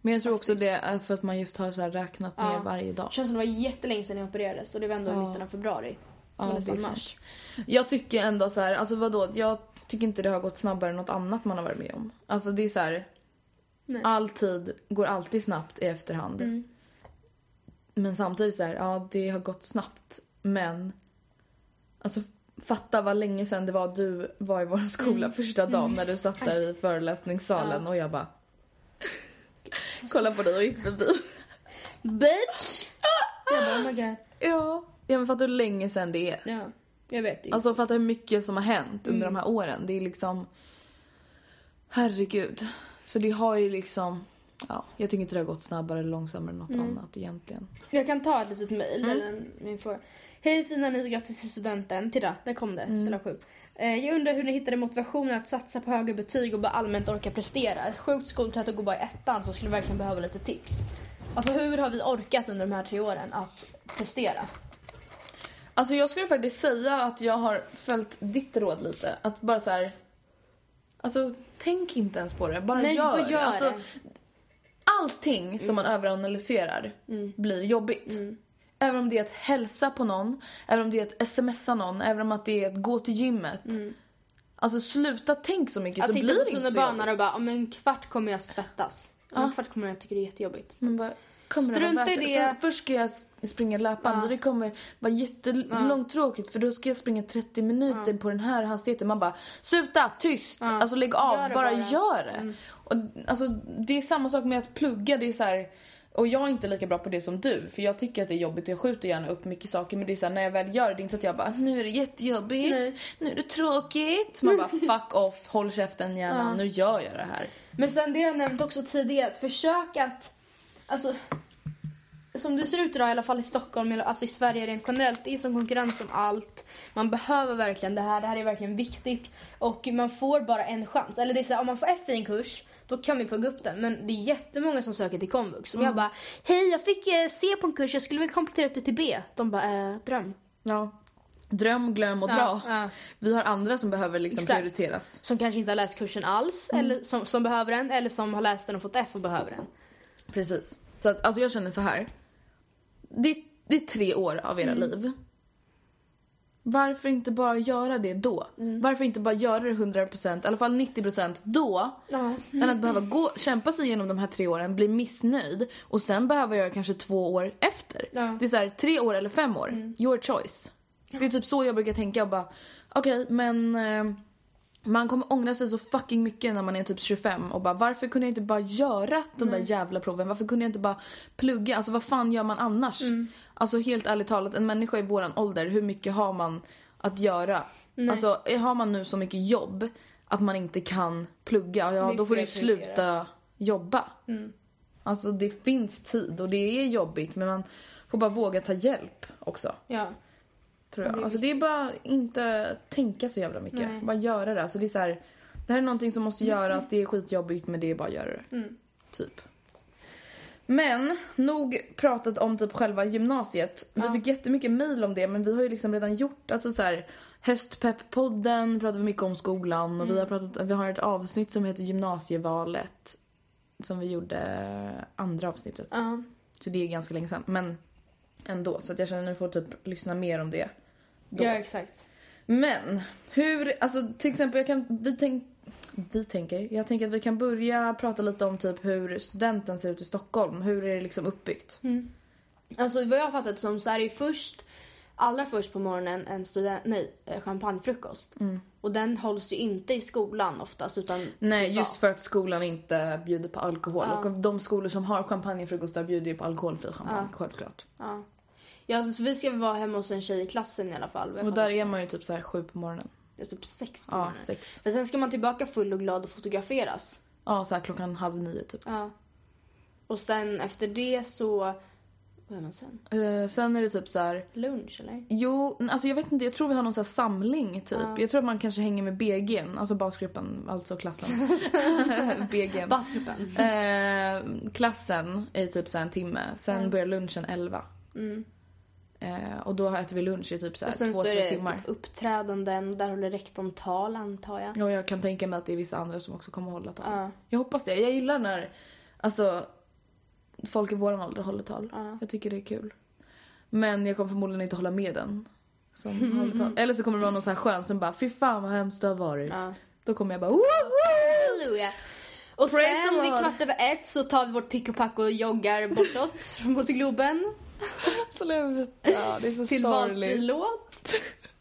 Men jag tror också det är för att man just har så räknat ner Ja. varje dag. Det känns som det var jättelänge sedan jag opererades och det var ändå Ja. mitten av februari. Ja, det är mars. Jag tycker ändå så här, alltså vadå? Jag tycker inte det har gått snabbare än något annat man har varit med om. Alltså det är så här. All tid går alltid snabbt i efterhand. Mm. Men samtidigt så här, ja det har gått snabbt. Men alltså fatta vad länge sedan det var du var i vår *laughs* skola första dagen när du satt där i föreläsningssalen och jag bara kollade på dig och gick förbi. Bitch! *laughs* jag bara, oh my god. Ja. Ja men fatta hur länge sedan det är. Ja, jag vet ju. Alltså fatta hur mycket som har hänt under de här åren. Det är liksom... Herregud. Så det har ju liksom... Ja, jag tycker inte det har gått snabbare eller långsammare än något annat egentligen. Jag kan ta ett litet mejl. eller en- min fråga. Hej fina ni och grattis till studenten. Titta, där kom det. Ställa sju. Eh, jag undrar hur ni hittade motivationen att satsa på högre betyg och bara allmänt orka prestera. Sjukt skoltrött och gå bara i ettan så skulle verkligen behöva lite tips. Alltså hur har vi orkat under de här tre åren att prestera? Alltså jag skulle faktiskt säga att jag har följt ditt råd lite. Att bara så här. Alltså tänk inte ens på det. Bara Nej, gör, bara gör alltså. Allting som man överanalyserar blir jobbigt. Även om det är att hälsa på någon, även om det är att smsa någon, även om att det är att gå till gymmet. Alltså sluta tänk så mycket Att så sitta blir på det inte så tunnelbanan jobbigt. och bara om en kvart kommer jag svettas. Om en kvart kommer jag tycka det är jättejobbigt. Man bara, kommer det Strunta vara i värt det. För, först ska jag springa löpband och det kommer vara jättelångtråkigt för då ska jag springa 30 minuter på den här hastigheten. Man bara, sluta, tyst, alltså lägg av, det bara, bara. Mm. gör det. Och, alltså, det är samma sak med att plugga, det är så här, och jag är inte lika bra på det som du för jag tycker att det är jobbigt och jag skjuter gärna upp mycket saker men det är så här, när jag väl gör det, det är inte så att jag bara nu är det jättejobbigt, Nej. nu är det tråkigt. Man bara *laughs* fuck off, håll käften gärna, nu gör jag det här. Men sen det jag nämnt också tidigare, att försök att... Alltså... som det ser ut idag, i alla fall i Stockholm, alltså i Sverige rent generellt, det är som konkurrens om allt. Man behöver verkligen det här, det här är verkligen viktigt. Och man får bara en chans. Eller det är så här, om man får F i en kurs, då kan vi plugga upp den. Men det är jättemånga som söker till komvux. Som jag bara, hej jag fick eh, C på en kurs, jag skulle vilja komplettera upp det till B. De bara, eh, dröm. Ja. Dröm, glöm och dra. Ja, ja. Vi har andra som behöver liksom Exakt. prioriteras. Som kanske inte har läst kursen alls, eller som, som behöver den. Eller som har läst den och fått F och behöver den. Precis. Så att, alltså jag känner så här. Det, det är tre år av era liv. Varför inte bara göra det då? Varför inte bara göra det 100%, i alla fall 90% då? Ja. Än att behöva gå, kämpa sig igenom de här tre åren, bli missnöjd och sen behöva göra kanske två år efter. Ja. Det är så här, tre år eller fem år. Your choice. Det är typ så jag brukar tänka och bara, okej men eh, man kommer ångra sig så fucking mycket när man är typ 25 och bara varför kunde jag inte bara göra de där jävla proven? Varför kunde jag inte bara plugga? Alltså vad fan gör man annars? Alltså helt ärligt talat, en människa i våran ålder, hur mycket har man att göra? Alltså har man nu så mycket jobb att man inte kan plugga, ja då får du sluta jobba. Alltså det finns tid och det är jobbigt men man får bara våga ta hjälp också. Ja. Tror jag. Det är Alltså det är bara inte tänka så jävla mycket. Nej. Bara göra det. Alltså det är så här, det här är någonting som måste göras, det är skitjobbigt men det är bara att göra det. Mm. Typ. Men nog pratat om typ själva gymnasiet. Vi fick jättemycket mail om det men vi har ju liksom redan gjort alltså så här höstpepp-podden pratar vi mycket om skolan och vi Mm. har pratat, vi har ett avsnitt som heter gymnasievalet som vi gjorde andra avsnittet. Ja. Så det är ganska länge sedan men ändå så att jag känner att nu får typ lyssna mer om det. Då. ja, exakt. Men hur, alltså till exempel jag kan, vi, tänk, vi tänker, jag tänker att vi kan börja prata lite om typ hur studenten ser ut i Stockholm. Hur är det liksom uppbyggt? Alltså vad jag har fattat som så är det först, allra först på morgonen en student, nej, eh, champagnefrukost. Och den hålls ju inte i skolan oftast utan Nej, just för att skolan inte bjuder på alkohol. Ja. Och de skolor som har champagnefrukostar bjuder ju på alkoholfri champagne, Ja. självklart. Ja. Ja, alltså, så vi ska vara hemma hos en tjej i klassen i alla fall. Och där är man ju typ så här sju på morgonen. Det är typ sex på Ja, morgonen. sex. Men sen ska man tillbaka full och glad och fotograferas. Ja, så här klockan halv nio typ. Ja. Och sen efter det så... Vad är man sen? Eh, sen är det typ så här. Lunch eller? Jo, alltså jag vet inte, jag tror vi har någon här samling typ. Ja. Jag tror att man kanske hänger med BG'n, alltså basgruppen, alltså klassen. *laughs* BG'n. Basgruppen. Eh, klassen är typ så här en timme, sen Mm. börjar lunchen 11. Mm. Eh, och då äter vi lunch i typ så här Och sen två, så är tre det timmar. typ uppträdanden. Där håller rektorn tal antar jag. Och jag kan tänka mig att det är vissa andra som också kommer hålla tal. Ja. Jag hoppas det. Jag gillar när alltså, folk i våran ålder håller tal. Ja. Jag tycker det är kul. Men jag kommer förmodligen inte hålla med den som *laughs* håller tal. Eller så kommer det vara någon så här skön som bara fy fan vad hemskt det har varit. Ja. Då kommer jag bara woho! Och Praise sen vid kvart över ett så tar vi vårt pick och pack och joggar bortåt mot Globen. Sluta, det är så Till sorgligt. låt.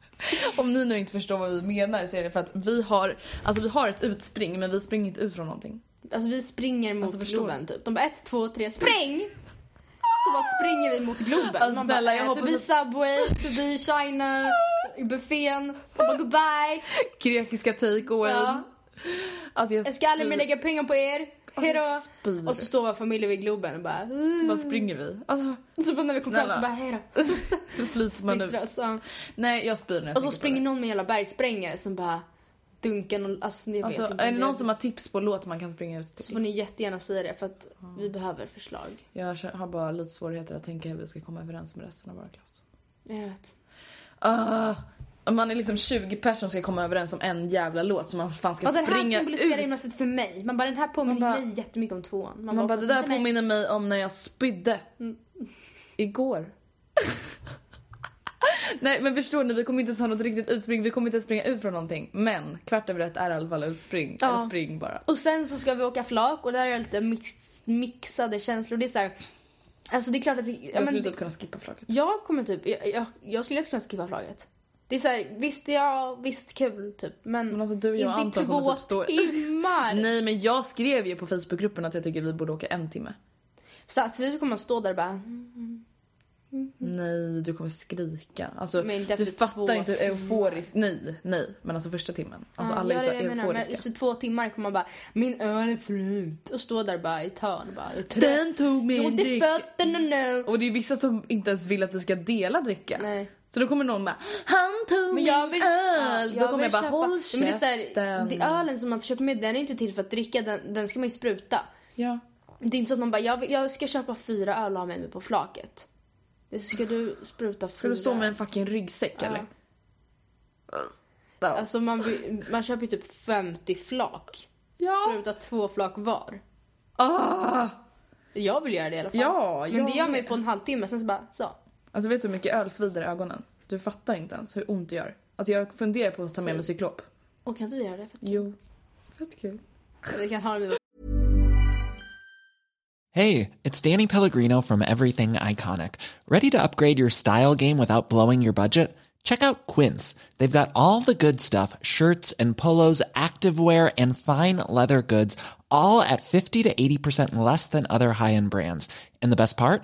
*laughs* Om ni nu inte förstår vad vi menar så är det för att vi har, alltså vi har ett utspring men vi springer inte ut från någonting. Alltså vi springer mot Alltså, Globen typ. De bara ett, två, tre, spring! Så bara springer vi mot Globen. Alltså, Man snälla, bara, jag förbi att- Subway, förbi China, buffén. Bara goodbye. Grekiska takeaway. Ja. Alltså jag aldrig mer lägga pengar på er. Hejdå. Spyr. Och så står vår familj vid Globen och bara... Så bara springer vi. Alltså Så bara när vi kommer fram så bara hejdå. *laughs* så flyser man ut. Nej jag spyr när jag Och så springer någon med en jävla bergsprängare som bara dunkar någon... Alltså, jag Alltså vet inte. är det någon som har tips på låt man kan springa ut Så till? får ni jättegärna säga det för att vi behöver förslag. Jag har bara lite svårigheter att tänka hur vi ska komma överens med resten av vår klass. Jag vet. Uh, man är liksom 20 personer som ska komma överens om en jävla låt som man fan ska Och den här springa symboliserar ut. gymnasiet för mig. Man bara den här påminner Man bara- mig jättemycket om tvåan. Man bara det "Fast där inte mig." påminner mig om när jag spydde. Mm. Igår. *laughs* Nej men förstår ni, vi kommer inte ens ha något riktigt utspring, vi kommer inte ens springa ut från någonting. Men kvart över ett är i alla fall utspring. Ja. Eller spring bara. Och sen så ska vi åka flak och där är det lite mix, mixade känslor. Det är så här, Alltså det är klart att... Det, ja, Jag men skulle typ kunna skippa flaket. jag kommer typ... Jag, jag, jag skulle kunna skippa flaget. Det är så här, visst ja, visst kul typ. Men, Men alltså, du, jag och inte i Anton två typ stå- timmar. Nej men jag skrev ju på Facebookgruppen att jag tycker vi borde åka en timme. Så att så kommer man stå där och bara... mm, Nej, du kommer skrika. Alltså, du fattar inte hur euforiskt. Nej, nej. Men alltså första timmen. Alltså Ja, alla är så jag menar. euforiska. Men så två timmar kommer man bara, min öl är slut. Och stå där bara i ett hörn och bara, jag trött. tog Jag fötterna nu. Och det är vissa som inte ens vill att vi ska dela dricka. Nej. Så då kommer någon bara Han tog Men jag min vill, öl! ja, då kommer jag bara håll Ja, men det är käften. det ölen som man köper med den är inte till för att dricka, den, den ska man ju spruta. Ja. Det är inte så att man bara, jag, vill, jag ska köpa fyra öl och ha med mig på flaket. Det ska du spruta fyra. Ska du stå med en fucking ryggsäck Ja. eller? Alltså man, man köper ju typ 50 flak. Ja. Spruta två flak var. Ah! Jag vill göra det i alla fall. Ja, Men det gör man ju på en halvtimme, sen så bara så. Alltså vet du hur mycket öl svider i ögonen? Du fattar inte ens hur ont det gör. Alltså jag funderar på att ta med mig cyklop. Och kan du göra det? För Jo. Fett kul. vi kan ha det med Hey, it's Danny Pellegrino from Everything Iconic. Ready to upgrade your style game without blowing your budget? Check out Quince. They've got all the good stuff shirts and polos, activewear, and fine leather goods, all at 50 to 80% less than other high end brands. And the best part?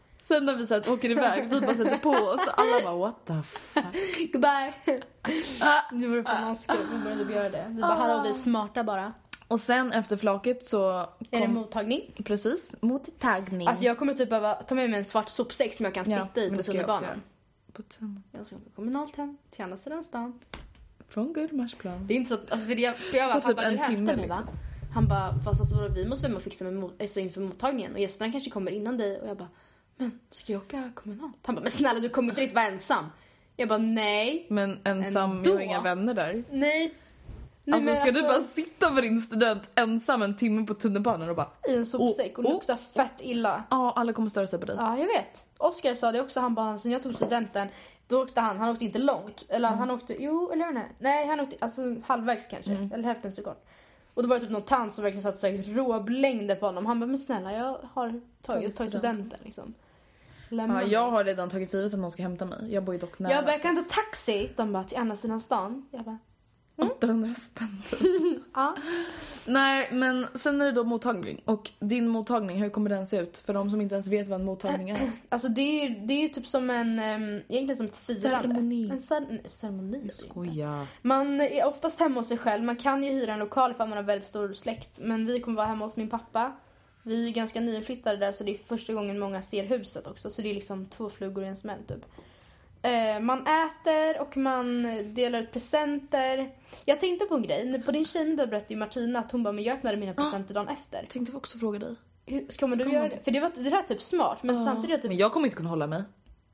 Sen när vi sen åker iväg, vi bara sätter på oss. Alla bara what the fuck. Goodbye! nu var det fan askul, vi började göra det. Vi bara, hallå vi är smarta bara. Och sen efter flaket så Är det kom... mottagning? Precis, mottagning. Alltså jag kommer typ behöva ta med mig en svart sopsäck som jag kan Ja, sitta i men på tunnelbanan. På tunnelbanan. Jag ska åka kommunalt hem till andra sidan stan. Från Gullmarsplan. Det är inte så att, alltså för jag, för jag bara, typ pappa en du hämtar timme, mig va? liksom. Han bara, fast alltså vi måste väl och fixa med mot, alltså inför mottagningen och gästerna kanske kommer innan dig och jag bara, men ska jag åka kommunalt? Han bara, men snälla du kommer inte riktigt vara ensam. Jag bara, nej. Men ensam, Ändå. jag har inga vänner där. Nej. Nej Alltså ska du bara sitta med din student ensam en timme på tunnelbanan och bara i en sopsäck och Oh, oh. lukta fett illa. Ja, alla kommer störa sig på dig. Ja, jag vet. Oskar sa det också, han bara, sen jag tog studenten, då åkte han, han åkte inte långt. Eller Mm. han åkte, jo, eller nej. Nej, han åkte alltså halvvägs kanske, Mm. eller hälften så kort. Och då var det typ någon tant som verkligen satt här råblängde på honom. Han bara, men snälla jag har tagit, Tagit tagit studenten liksom. Lämna Ja, jag har redan tagit för givet att någon ska hämta mig. Jag bor ju dock nära. jag bara, jag kan ta taxi. De bara, till andra sidan stan. Jag bara, 800 spänn typ. *laughs* ja. Nej, men sen är det då mottagning. Och din mottagning, hur kommer den se ut? För de som inte ens vet vad en mottagning är. *clears throat* Alltså det är ju det är ju typ som en, um, egentligen som ett firande. Ceremoni. En cer- ceremoni. Skoja. Man är oftast hemma hos sig själv. Man kan ju hyra en lokal ifall man har väldigt stor släkt. Men vi kommer vara hemma hos min pappa. Vi är ganska nyinflyttade där så det är första gången många ser huset också. Så det är liksom två flugor i en smäll typ. Eh, man äter och man delar ut presenter. Jag tänkte på en grej. På din tjejmiddag berättade ju Martina att hon bara, men jag öppnade mina presenter dagen efter. Tänkte också fråga dig. Hur, ska man du Ska göra man det? För det, var, det där är typ smart men samtidigt är det typ Men jag kommer inte kunna hålla mig.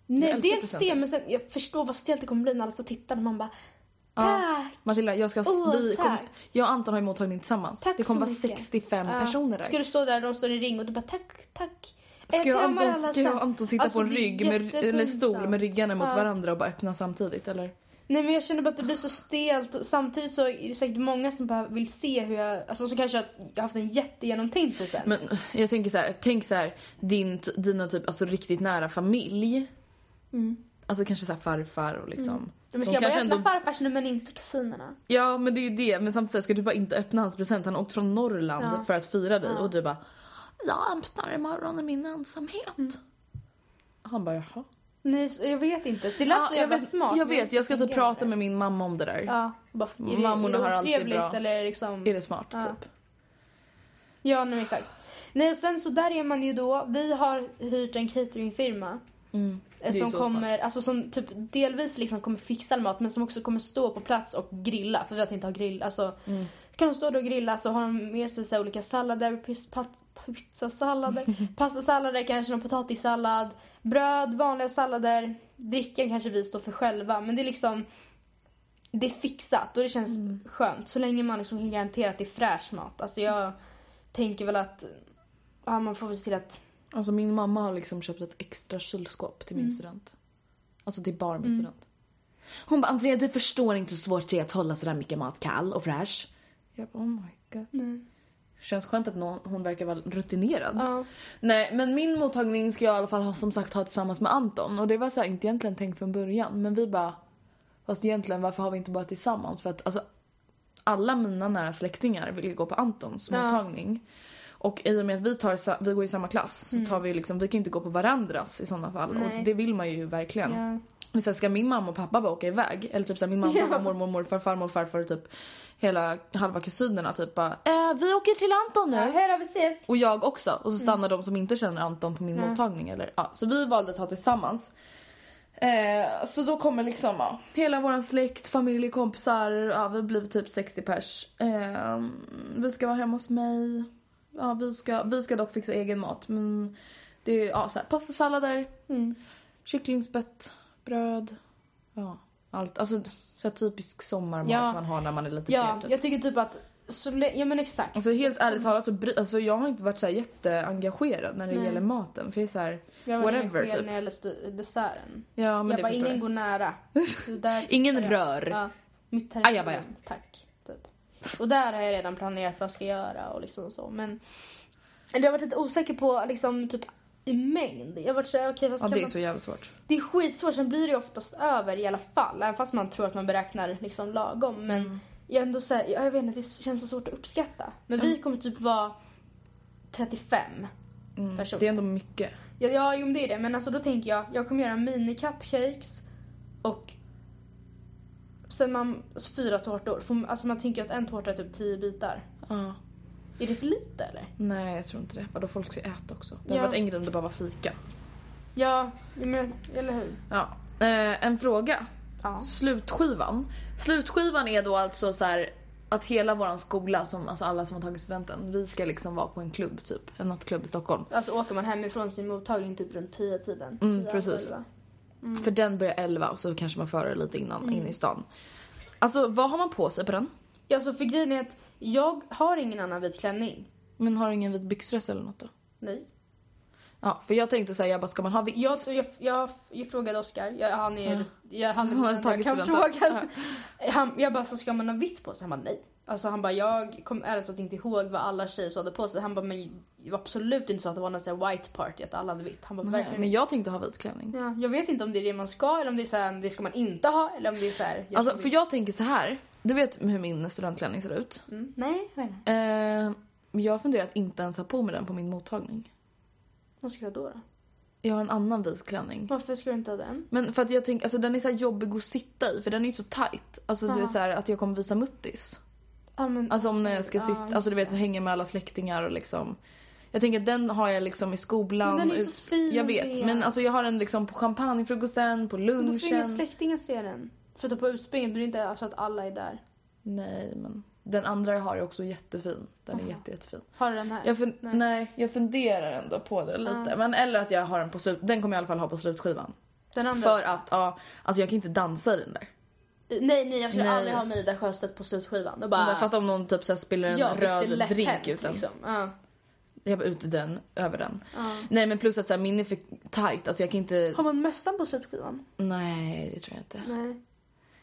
Nej, dels det, men sen, jag förstår vad stelt det kommer bli när alla står och tittar och man bara. Tack! Matilda, jag ska... Åh, vi kom, tack. jag och Anton har ju mottagning tillsammans. Tack det kommer vara mycket. 65 Ja. personer där. Ska du stå där de står i ring och du bara tack, tack. Ska jag Anton, ska jag och Anton sitta Alltså, på en rygg med, eller stol med ryggarna mot Ja. varandra och bara öppna samtidigt eller? Nej men jag känner bara att det blir så stelt och samtidigt så är det säkert många som bara vill se hur jag, alltså som kanske har haft en jättegenomtänkt present. Men jag tänker så här, tänk så här, din, dina typ alltså riktigt nära familj. Alltså kanske så farfar och liksom. Men de ska jag bara öppna farfars nummer men inte kusinerna? Ja men det är ju det, men samtidigt ska du bara inte öppna hans present. Han har åkt från Norrland Ja. för att fira dig och du bara Jag öppnar imorgon i min ensamhet. Mm. Han bara jaha. Nej, så- jag vet inte. Det lät så jag jävla vet, smart. jag men vet, jag ska typ prata med min mamma om det där. Ja, bara, är det, Mammorna är det har alltid bra- eller liksom... Är det smart Ja. typ? Ja, nu exakt. Nej, och sen så där är man ju då. Vi har hyrt en cateringfirma. Mm. Som kommer, alltså som typ delvis liksom kommer fixa mat men som också kommer stå på plats och grilla för vi att inte ha grill. Alltså Mm. kan de stå där och grilla så har de med sig så olika sallader, pizzasallader, *laughs* pastasallader, kanske någon potatissallad, bröd, vanliga sallader. Drickan kanske vi står för själva men det är liksom det är fixat och det känns Mm. skönt så länge man liksom kan garantera att det är fräsch mat. Alltså jag tänker väl att ja, man får väl se till att Alltså min mamma har liksom köpt ett extra kylskåp till min Mm. student. Alltså till bar min student. Hon bara Andrea du förstår inte hur svårt det är att hålla sådär mycket mat kall och fräsch. Jag bara oh my god. Känns skönt att någon, hon verkar vara rutinerad. ja. Nej men min mottagning ska jag i alla fall ha, som sagt ha tillsammans med Anton. Och det var så här, inte egentligen tänkt från början. Men vi bara, fast egentligen varför har vi inte bara tillsammans? För att alltså alla mina nära släktingar vill gå på Antons Ja. mottagning. Och i och med att vi, tar, vi går i samma klass så tar vi liksom, vi kan ju inte gå på varandras i sådana fall. Mm. Nej. Och det vill man ju verkligen. Ja. Men sen ska min mamma och pappa bara åka iväg. Eller typ såhär min mamma, Ja. pappa, mormor, morfar, farmor, farfar och typ hela halva kusinerna typ bara eh, vi åker till Anton nu. Ja, då, vi ses! Och jag också. Och så Mm. stannar de som inte känner Anton på min mottagning. Eller, ja. Så vi valde att ha tillsammans. Eh, så då kommer liksom ja, hela vår släkt, familj, kompisar. Ja, vi blir typ 60 pers. Eh, vi ska vara hemma hos mig. Ja, vi, ska, vi ska dock fixa egen mat. Men det är ja, så här, pastasallader, Mm. kycklingspett, bröd. Ja, allt. Alltså så här typisk sommarmat Ja. man har när man är lite Ja, fler. Typ. jag tycker typ att... Så, ja men exakt. Alltså helt ärligt talat så alltså, jag har inte varit så här jätteengagerad när det Nej. gäller maten. För jag är så här, jag whatever, typ. när det gäller stu- desserten. ja men jag det bara, förstår ingen jag. går nära. *laughs* Ingen jag. rör. Ja, mitt Ajabaja. territorium. Tack. Och där har jag redan planerat vad jag ska göra och liksom så. Men jag har varit lite osäker på liksom typ i mängd. Jag har varit såhär, okej vad ska Ja det är man... så jävla svårt. Det är skitsvårt, sen blir det ju oftast över i alla fall. Även fast man tror att man beräknar liksom lagom. Men Mm. jag ändå så här, jag vet inte, det känns så svårt att uppskatta. Men vi kommer typ vara 35 personer. Mm. Det är ändå mycket. Ja, ja jo, men det är det. Men alltså då tänker jag, jag kommer göra mini cupcakes och sen man, alltså fyra tårtor. Får- Alltså man tänker att en tårta är typ 10 bitar. Ja. Är det för lite eller? Nej jag tror inte det. Vadå folk ska äta också. Det Ja. hade varit en grej om det bara var fika. Ja, men, eller hur? Ja. Eh, en fråga. Ja. Slutskivan. Slutskivan är då alltså så här att hela våran skola, som, alltså alla som har tagit studenten, vi ska liksom vara på en klubb typ. En nattklubb i Stockholm. Alltså åker man hemifrån sin mottagning typ runt 10 tiden. Mm, precis. Elva. För den börjar 11 och så kanske man före lite innan Mm. in i stan. Alltså vad har man på sig på den? Ja, så för grejen är att jag har ingen annan vit klänning. Men har du ingen vit byxdress eller något då? Nej. Ja, för jag tänkte säga jag bara ska man ha vitt? Jag, jag, jag, jag frågade Oskar, jag, han är, jag, han är *laughs* Han kan fråga. Han, jag bara, så ska man ha vitt på sig? Han bara nej. Alltså han bara, jag kommer ärligt talat inte ihåg vad alla tjejer så hade på sig. Han bara, men det var absolut inte så att det var någon sån white party, att alla hade vitt. Han bara, Nej, verkligen men jag tänkte ha vit klänning. Ja, jag vet inte om det är det man ska eller om det är så här, det ska man inte ha eller om det är så här. jag Alltså för jag tänker så här. Du vet hur min studentklänning ser ut? Mm, nej, jag vet inte. Eh, jag har funderat att inte ens ha på mig den på min mottagning. Vad ska jag då, då? Jag har en annan vit klänning. Varför ska du inte ha den? Men för att jag tänker, alltså den är så här jobbig att sitta i för den är ju så tight. Alltså det är så här att jag kommer visa muttis. Ja, men, Alltså om när jag ska sitta, alltså du vet det. så hänga med alla släktingar och liksom. Jag tänker att den har jag liksom i skolan. Men den är så fin Jag vet, ren. men alltså jag har den liksom på champagnefrukosten, på Men då får inga lunchen. släktingar se den. Förutom på utspringen det inte så att alla är där. Nej men den andra jag har är också jättefin. Den är jätte, jättefin. Har du den här? Jag Nej. nej. jag funderar ändå på det lite. Men eller att jag har den på slut, den kommer jag i alla fall ha på slutskivan. Den andra? För att ja, alltså jag kan inte dansa i den där. Nej, nej, jag skulle Nej. aldrig ha Mida Sjöstedt på slutskivan. Då Bara... bara... Fatta om någon typ så här spiller en ja, röd drink hänt, ut den. liksom. Ja. Jag bara ut den, över den. Ja. Nej men plus att så här, min är för tight, alltså jag kan inte... Har man mössan på slutskivan? Nej det tror jag inte. Nej.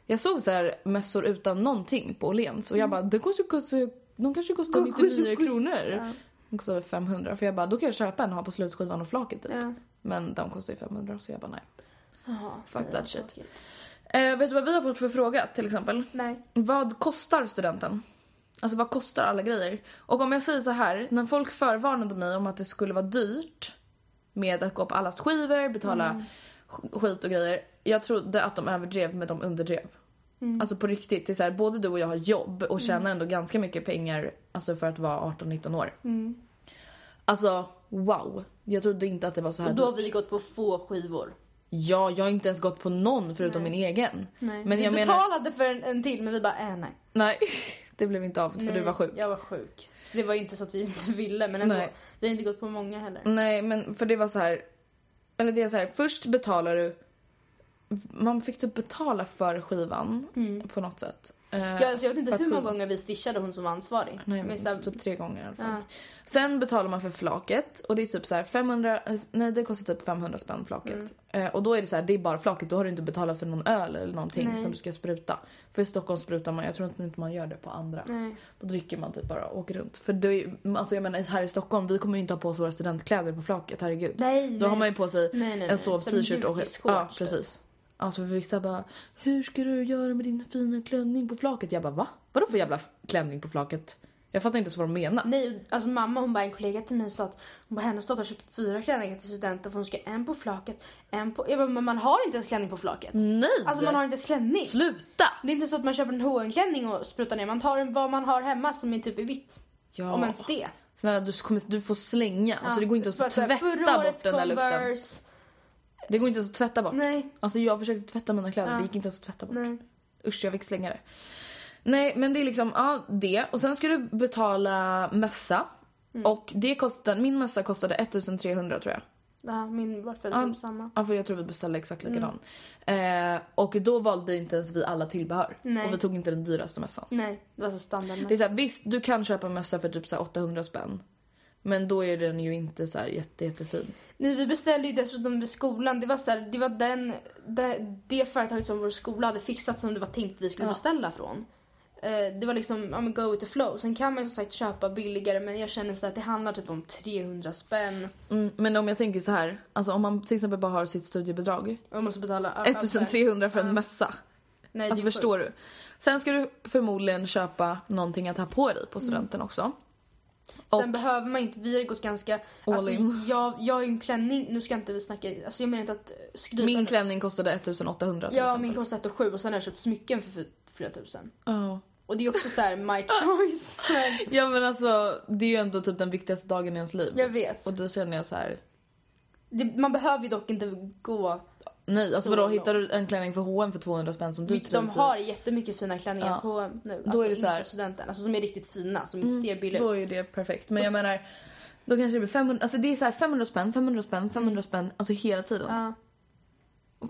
Jag såg så här mössor utan någonting på Åhléns och jag bara, det kanske kostar, de kanske kostar Mm. Kostar- 99 kostar- kronor. Ja. De kostade 500 för jag bara, då kan jag köpa en och ha på slutskivan och flaket typ. Ja. Men de kostar ju 500 så jag bara nej. Jaha, Fuck that shit. tråkigt. Eh, vet du vad vi har fått för fråga till exempel? Nej. Vad kostar studenten? Alltså vad kostar alla grejer? Och om jag säger så här, när folk förvarnade mig om att det skulle vara dyrt med att gå på allas skivor, betala sk- skit och grejer. Jag trodde att de överdrev men de underdrev. Alltså på riktigt, det är så här, både du och jag har jobb och tjänar ändå ganska mycket pengar alltså för att vara 18-19 år. Alltså wow, jag trodde inte att det var så här Och då har dyrt. vi gått på få skivor. Ja, jag har inte ens gått på någon förutom min egen. Nej. Men vi jag menar, betalade för en, en till men vi bara äh, nej. nej, *laughs* det blev inte av för nej. du var sjuk. Jag var sjuk. Så det var inte så att vi *laughs* inte ville men ändå. Nej. Vi har inte gått på många heller. Nej, men för det var så här. Eller det är så här, först betalar du. Man fick typ betala för skivan på något sätt. Eh. Ja, alltså jag vet inte hur många skivan- gånger vi swishade hon som var ansvarig. Nej, Men så här- typ tre gånger i alla fall. Ja. Sen betalar man för flaket och det är typ så här 500, eh, nej det kostar typ 500 spänn flaket. Mm. Eh, och då är det så här, det är bara flaket, då har du inte betalat för någon öl eller någonting Nej. som du ska spruta. För i Stockholm sprutar man, jag tror inte man gör det på andra. Nej. Då dricker man typ bara och åker runt. För det är, alltså jag menar här i Stockholm, vi kommer ju inte ha på oss våra studentkläder på flaket, herregud. Nej, Då nej. har man ju på sig en sov t-shirt och Ja, typ. precis. Alltså för vissa bara, hur ska du göra med din fina klänning på flaket? Jag bara, va? Vadå för jävla klänning på flaket? Jag fattar inte så vad de menar. Nej, alltså mamma hon bara en kollega till mig sa att hon bara, hennes dotter har köpt fyra klänningar till studenten för hon ska en på flaket, en på... Jag bara, men man har inte ens klänning på flaket. Nej! Alltså man har inte ens klänning. Sluta! Det är inte så att man köper en hm klänning och sprutar ner. Man tar en, vad man har hemma som är typ i vitt. Ja. Om ens det. Snälla du, kommer, du får slänga. Alltså det går inte att tvätta bort den där lukten. Converse. Det går inte ens att tvätta bort. Nej. Alltså jag försökte tvätta mina kläder, Ja. det gick inte ens att tvätta bort. Nej. Usch jag fick slänga det. Nej men det är liksom, ja det. Och sen ska du betala mössa. Mm. Och det kostar, min mössa kostade 1300 tror jag. Ja, min var väl Ja. typ samma. Ja för jag tror vi beställde exakt likadan. Eh, och då valde inte ens vi alla tillbehör. Nej. Och vi tog inte den dyraste mössan. Nej, det var så standard. Det är så här, visst du kan köpa en mössa för typ så här 800 spänn. Men då är den ju inte så här jätte, jättefin. Nej, vi beställde ju dessutom vid skolan. Det var, så här, det, var den, det, det företaget som vår skola hade fixat som det var tänkt vi skulle beställa från. Eh, det var liksom, ja men go with the flow. Sen kan man ju som sagt köpa billigare men jag känner så att det handlar typ om 300 spänn. Mm, men om jag tänker så här, alltså om man till exempel bara har sitt studiebidrag. Och måste betala... 1300 för en mössa. Nej, Alltså förstår du? Sen ska du förmodligen köpa någonting att ha på dig på studenten också. Sen Och- behöver man inte, vi har ju gått ganska... All alltså, in. Jag, jag har ju en klänning, nu ska inte snacka, alltså jag menar inte att eh, skryta. Min klänning kostade 1800 till Ja, exempel. min kostar 1 7 och sen har jag köpt smycken för flera tusen. Ja. Och det är också så här my *laughs* choice. Ja men alltså det är ju ändå typ den viktigaste dagen i ens liv. jag vet. Och då känner jag så här. Det, man behöver ju dock inte gå... nej alltså Så vadå hittar du en klänning för H&M för 200 spänn som du Vilket de trivs i? har jättemycket fina klänningar Ja. på nu. Då Alltså är det så här- inför studenten. Alltså som är riktigt fina, som inte ser billiga Då ut. är det perfekt. Men jag menar då kanske det blir 500, alltså det är så här 500 spänn, 500 spänn, 500 spänn, alltså hela tiden. Ja.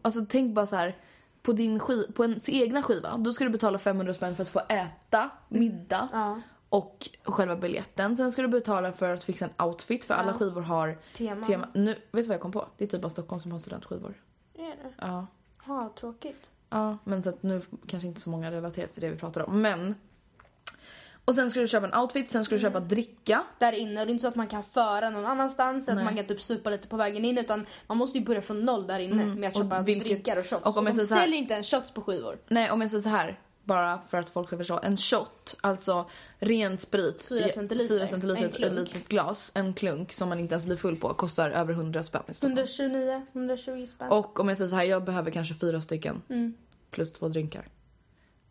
Alltså tänk bara så här på din skiv, på ens egna skiva, då ska du betala 500 spänn för att få äta middag Ja. och själva biljetten. Sen ska du betala för att fixa en outfit för alla skivor har Teman. tema. Nu, vet du vad jag kom på? Det är typ bara Stockholm som har studentskivor. Är det? Ja. Ja, tråkigt. Ja, men så att nu kanske inte så många relaterar till det vi pratar om. Men. Och sen ska du köpa en outfit, sen ska du köpa dricka. Där inne. Och det är inte så att man kan föra någon annanstans. Att Nej. man kan typ supa lite på vägen in. Utan man måste ju börja från noll där inne med att och köpa vilket- drinkar och shots. och om jag de säger så här- säljer inte en shots på skivor. Nej, om jag säger så här. Bara för att folk ska förstå. En shot, alltså ren sprit. Fyra i- centiliter. Fyra centiliter En ett litet glas. En klunk som man inte ens blir full på. Kostar över 100 spänn i Stockholm. 129, 120 spänn. Och om jag säger så här, jag behöver kanske fyra stycken. Mm. Plus två drinkar.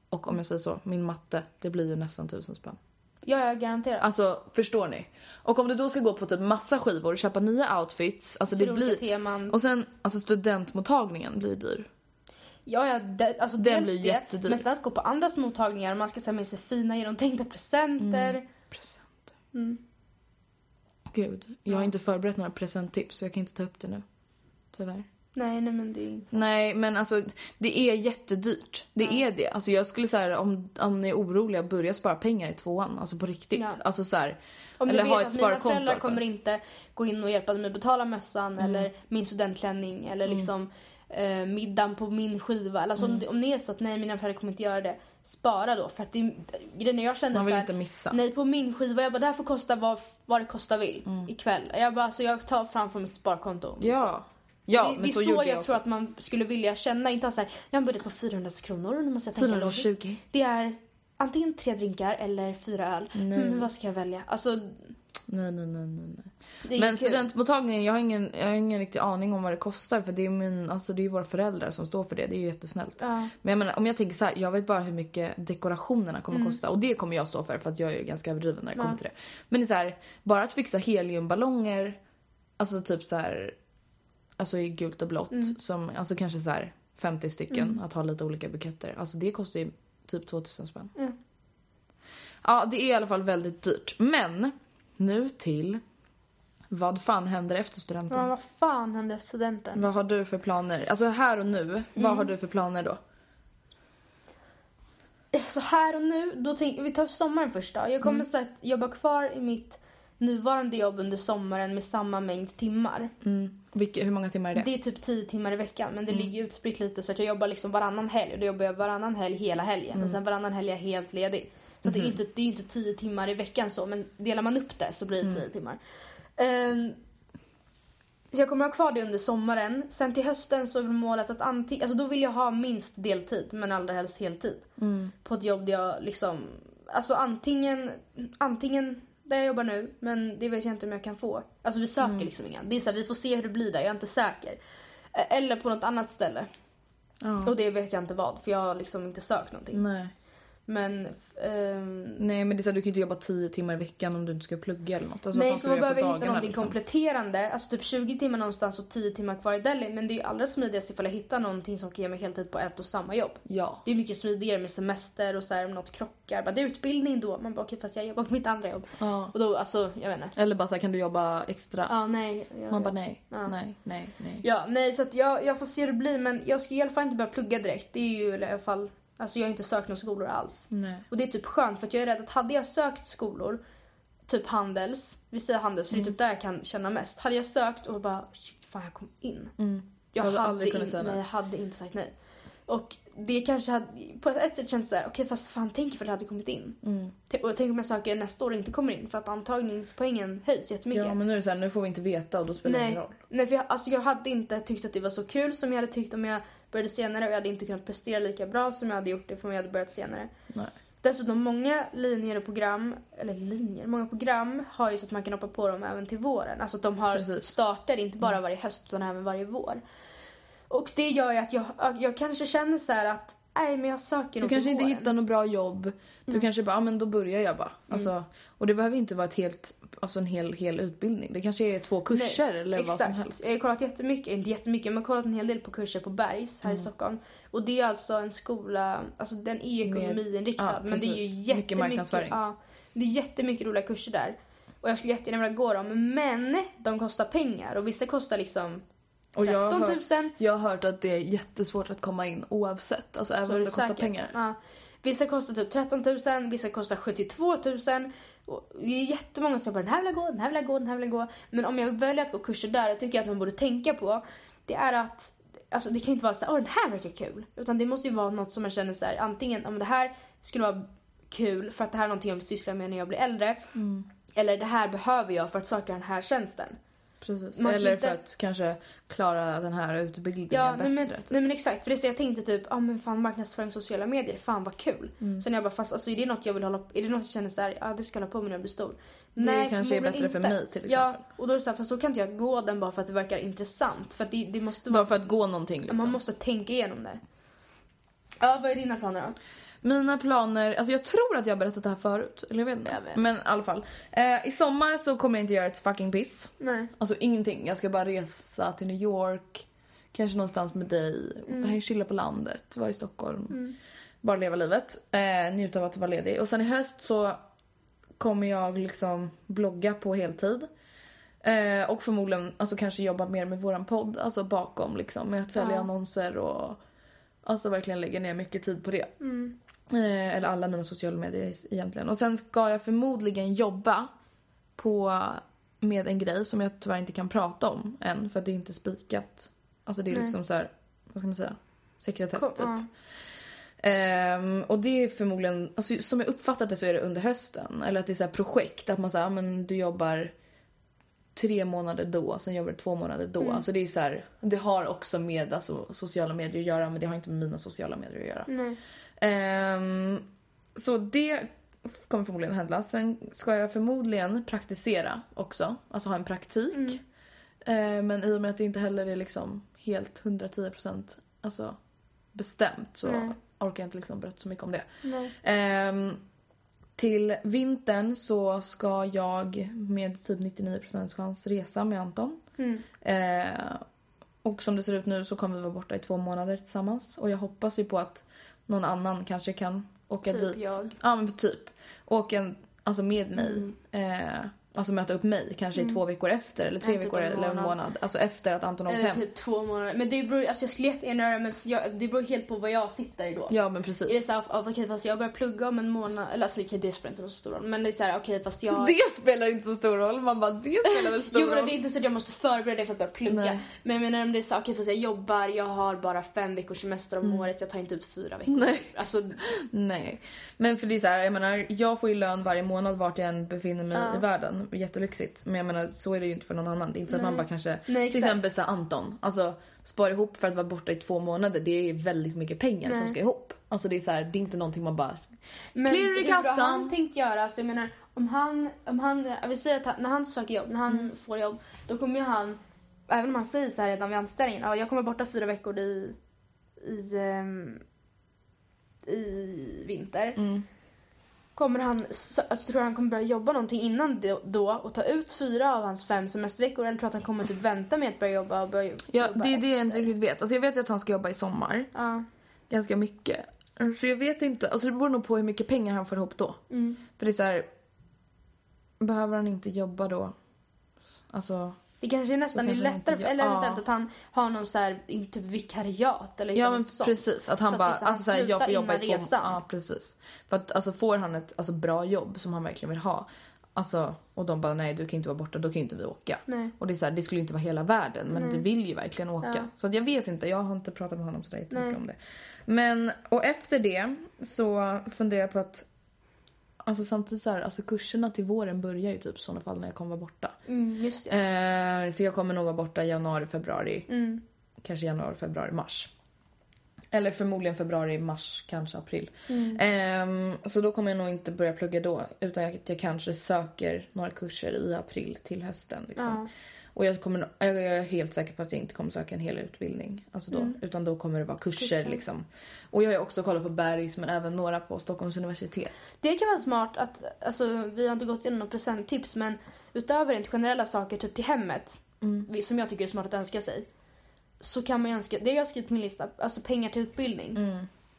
Och om jag säger så, min matte, det blir ju nästan tusen spänn. Ja, jag garanterar. Alltså förstår ni? Och om du då ska gå på typ massa skivor, köpa nya outfits, alltså det För blir... teman. Och sen, alltså studentmottagningen blir dyr. Ja, ja det, alltså Den blir det, jättedyr. Men sen att gå på andras mottagningar och man ska ha med sig fina genomtänkta presenter. Presenter. Mm. Gud, jag har inte förberett några presenttips så jag kan inte ta upp det nu. Tyvärr. Nej, nej men det är inte... Nej men alltså det är jättedyrt. Det är det. Alltså jag skulle säga om, om ni är oroliga, börja spara pengar i tvåan. Alltså på riktigt. Ja. Alltså så här, Om eller ha ett mina sparkonto. i föräldrar alla fall. kommer inte gå in och hjälpa mig att betala mössan Mm. eller min studentklänning eller liksom eh, middagen på min skiva. Alltså Mm. om, om det är så att nej mina föräldrar kommer inte göra det, spara då. För att det, jag känner Man vill så här, inte missa. Nej på min skiva, jag bara det här får kosta vad, vad det kosta vill ikväll. Jag bara så jag tar fram från mitt sparkonto. Mm. Ja. Ja, det, men det är så så, jag, jag tror att man skulle vilja känna. Inte ha så här, jag har en budget på 400 kronor nu måste jag tänka 420. logiskt. Det är antingen tre drinkar eller fyra öl. Mm, vad ska jag välja? Alltså, Nej, nej, nej, nej. nej. Men kul. studentmottagningen, jag har, ingen, jag har ingen riktig aning om vad det kostar för det är, min, alltså det är ju våra föräldrar som står för det. Det är ju jättesnällt. Ja. Men jag menar, om jag tänker så här, jag vet bara hur mycket dekorationerna kommer Mm. kosta och det kommer jag stå för för att jag är ganska överdriven när det kommer till det. Men det är så här, bara att fixa heliumballonger, alltså typ så här, alltså i gult och blått, Mm. som, alltså kanske så här 50 stycken, att ha lite olika buketter. Alltså det kostar ju typ 2000 spänn. Mm. Ja, det är i alla fall väldigt dyrt. Men nu till vad fan händer efter studenten? Ja, vad fan hände efter studenten? Vad har du för planer? Alltså här och nu, vad Mm. har du för planer då? Så här och nu, då tänk, vi tar sommaren först då. Jag kommer Mm. så att jobba kvar i mitt nuvarande jobb under sommaren med samma mängd timmar. Mm. Vilka, hur många timmar är det? Det är typ 10 timmar i veckan men det ligger utspritt lite så att jag jobbar liksom varannan helg och då jobbar jag varannan helg hela helgen och sen varannan helg är jag helt ledig. Så att det är ju inte, det är inte 10 timmar i veckan så men delar man upp det så blir det 10 timmar. Ehm, så jag kommer ha kvar det under sommaren. Sen till hösten så är målet att antingen, alltså då vill jag ha minst deltid men allra helst heltid. På ett jobb där jag liksom, alltså antingen, antingen där jag jobbar nu men det vet jag inte om jag kan få. Alltså vi söker liksom inga. Det är så här, vi får se hur det blir där, jag är inte säker. Eh, Eller på något annat ställe. Ja. Och det vet jag inte vad för jag har liksom inte sökt någonting. Nej. Men ehm, Nej men det är så här, du kan ju inte jobba 10 timmar i veckan om du inte ska plugga eller något. Alltså, Nej, så man behöver hitta någonting liksom? kompletterande. Alltså typ 20 timmar någonstans och 10 timmar kvar i Delhi. Men det är ju allra smidigast ifall jag hittar någonting som kan ge mig heltid på ett och samma jobb. Ja. Det är mycket smidigare med semester och så här om något krockar. Bara, det är utbildning då. Man bara okej fast jag jobbar på mitt andra jobb. ja. Och då alltså, jag vet inte. Eller bara så här, kan du jobba extra? Ja, nej. Ja, Man bara nej, Ja. nej, nej, nej. Ja, nej så att jag, jag får se hur det blir men jag ska i alla fall inte börja plugga direkt. Det är ju i alla fall, alltså jag har inte sökt några skolor alls. nej. Och det är typ skönt för att jag är rädd att hade jag sökt skolor, typ Handels, vi säger Handels för det är typ där jag kan känna mest. Hade jag sökt och bara shit fan jag kom in. Jag Du hade aldrig kunnat in, säga nej. jag hade inte sagt nej. Och det kanske hade, på ett sätt känns det såhär, okej fast fan tänk ifall jag hade kommit in. Mm. Och tänk om jag söker nästa år och inte kommer in för att antagningspoängen höjs jättemycket. Ja men nu är det så här, nu får vi inte veta och då spelar det ingen roll. nej för jag, alltså jag hade inte tyckt att det var så kul som jag hade tyckt om jag började senare och jag hade inte kunnat prestera lika bra som jag hade gjort det om jag hade börjat senare. Nej. Dessutom många linjer och program, eller linjer, många program har ju så att man kan hoppa på dem även till våren. Alltså att de har Precis. Mm. starter inte bara varje höst utan även varje vår. Och det gör ju att jag, jag kanske känner så här att nej men jag söker Du kanske inte hittar något bra jobb. Du Mm. kanske bara, ja men då börjar jag bara. Alltså, och det behöver inte vara ett helt, alltså en hel, hel utbildning. Det kanske är två kurser Nej, eller exakt. vad som helst. Jag har kollat jättemycket, inte jättemycket, men jag har kollat en hel del på kurser på Bergs här Mm. i Stockholm. Och det är alltså en skola, alltså den är ju Med- ekonomiinriktad. ja, men det är ju precis. Mycket jättemycket, marknadsföring. ja, det är jättemycket roliga kurser där. Och jag skulle jättegärna vilja gå dem, men de kostar pengar och vissa kostar liksom Och jag har, 13 000. hört, jag har hört att det är jättesvårt att komma in oavsett. Alltså även om det det kostar pengar. Ja. Vissa kostar typ 13 000, vissa kostar 72 000. Och det är jättemånga som bara den här vill jag gå, den här vill jag gå, den här vill jag gå. Men om jag väljer att gå kurser där, det tycker jag att man borde tänka på. Det är att, alltså det kan ju inte vara så åh den här verkar kul. Utan det måste ju vara något som man känner så här, antingen om det här skulle vara kul för att det här är någonting jag vill syssla med när jag blir äldre. Mm. Eller det här behöver jag för att söka den här tjänsten. Precis. Man Eller inte- för att kanske klara den här utbildningen Ja, bättre. nej men, typ. nej men exakt. För det är jag tänkte typ, ja ah, men fan marknadsföring sociala medier, fan vad kul. Mm. Sen jag bara, fast alltså är det något jag vill hålla på, är det något jag känner såhär, ja det ska jag hålla på med när jag blir stor. Det kanske är bättre för mig, till Ja, exempel. och då är det såhär, fast då kan inte jag gå den bara för att det verkar intressant. För att det, det måste Bara vara, för att gå någonting liksom. man måste tänka igenom det. Ja, vad är dina planer då? Mina planer, alltså jag tror att jag har berättat det här förut. Eller jag vet inte. Jag vet. Men i alla fall. Eh, I sommar så kommer jag inte göra ett fucking piss. Nej. Alltså ingenting. Jag ska bara resa till New York. Kanske någonstans med dig. Mm. Chilla på landet. Vara i Stockholm. Bara leva livet. Eh, njuta av att vara ledig. Och sen i höst så kommer jag liksom blogga på heltid. Eh, och förmodligen alltså kanske jobba mer med våran podd. Alltså bakom liksom. Med att sälja Ja. annonser och alltså verkligen lägga ner mycket tid på det. Eh, eller alla mina sociala medier egentligen. Och sen ska jag förmodligen jobba på, med en grej som jag tyvärr inte kan prata om än för att det är inte spikat. Alltså det är Nej. liksom så här, vad ska man säga? Sekretess Ko- typ. ja. Ehm, och det är förmodligen, alltså, som jag uppfattat det så är det under hösten. Eller att det är så här projekt, att man säger, men du jobbar tre månader då, sen jobbade jag två månader då. Alltså det är så här, det har också med alltså, sociala medier att göra men det har inte med mina sociala medier att göra. Nej. Ehm, så det kommer förmodligen hända. Sen ska jag förmodligen praktisera också, alltså ha en praktik. Ehm, men i och med att det inte heller är liksom helt 110% alltså bestämt så Nej. orkar jag inte liksom berätta så mycket om det. Ehm, till vintern så ska jag med typ 99% chans resa med Anton. Mm. Och som det ser ut nu så kommer vi vara borta i två månader tillsammans. Och jag hoppas ju på att någon annan kanske kan åka Typ dit. jag. Ja men typ. Åka alltså med mig. Eh, alltså möta upp mig kanske i två veckor efter eller tre typ veckor eller en månad. Alltså efter att Anton åkt hem. typ två månader. Men det beror, alltså jag skulle jättegärna göra det men jag, det beror helt på vad jag sitter i då. Ja men Är det precis. såhär, okej fast jag börjar plugga om en månad, eller alltså okej det spelar inte så stor roll. Men det är såhär, okej fast jag... *laughs* Det spelar inte så stor roll. Man bara det spelar väl stor *laughs* Jo men roll. det är inte så att jag måste förbereda det för att börja plugga. Nej. Men jag menar om det är så okej fast jag jobbar, jag har bara fem veckors semester om året, jag tar inte ut fyra veckor. Mm. Nej. Alltså, Nej. Men för det är så här, jag menar, jag får ju lön varje månad vart jag än befinner mig Ja. i världen. Jättelyxigt. Men jag menar, så är det ju inte för någon annan. Det är inte så att man bara kanske, Nej, till exempel så Anton, alltså spara ihop för att vara borta i två månader. Det är väldigt mycket pengar som Nej. ska ihop. Alltså det är så här, det är inte någonting man bara Men klirrar i kassan. han tänkt göra? Alltså jag menar, om han, om han, jag vill säga att han, när han söker jobb, när han Mm. får jobb, då kommer ju han, även om han säger så här redan vid anställningen, ja, jag kommer borta fyra veckor i, i, ehm, i vinter. Mm. Kommer han, så- alltså, tror han kommer börja jobba någonting innan då och ta ut fyra av hans fem semesterveckor? Eller tror att han kommer typ vänta med att börja jobba och börja Ja, jobba det är det jag inte riktigt vet. Alltså jag vet ju att han ska jobba i sommar. Ja. Ganska mycket. Så jag vet inte. Alltså det beror nog på hur mycket pengar han får ihop då. Mm. För det är så här. Behöver han inte jobba då? Alltså Det kanske är nästan är kanske han lättare, inte eller ja. eventuellt att han har någon så här, typ vikariat eller Ja men sånt. precis, att han Så att bara, är så han alltså såhär, jag får jobba i två resan. Ja precis. För att alltså får han ett alltså, bra jobb som han verkligen vill ha. Alltså, och de bara nej du kan inte vara borta, då kan inte vi åka. Nej. Och det är så här, det skulle inte vara hela världen men vi vill ju verkligen åka. Ja. Så att jag vet inte, jag har inte pratat med honom sådär jättemycket Nej. om det. Men, och efter det så funderar jag på att Alltså samtidigt så här, alltså kurserna till våren börjar ju typ i sådana fall när jag kommer vara borta. Mm, just. Eh, för jag kommer nog vara borta januari, februari. Mm. Kanske januari, februari, mars. Eller förmodligen februari, mars, kanske april. Mm. Ehm, så då kommer jag nog inte börja plugga då. Utan jag, jag kanske söker några kurser i april till hösten. Liksom. Ja. Och jag, kommer, jag är helt säker på att jag inte kommer söka en hel utbildning. Alltså då, Utan då kommer det vara kurser. Mm. Kurser. Liksom. Och jag har också kollat på Bergs men även några på Stockholms universitet. Det kan vara smart att, alltså vi har inte gått igenom några presenttips men utöver rent generella saker typ till hemmet, Mm. som jag tycker är smart att önska sig, så kan man ju önska, det har jag skrivit på min lista, alltså pengar till utbildning.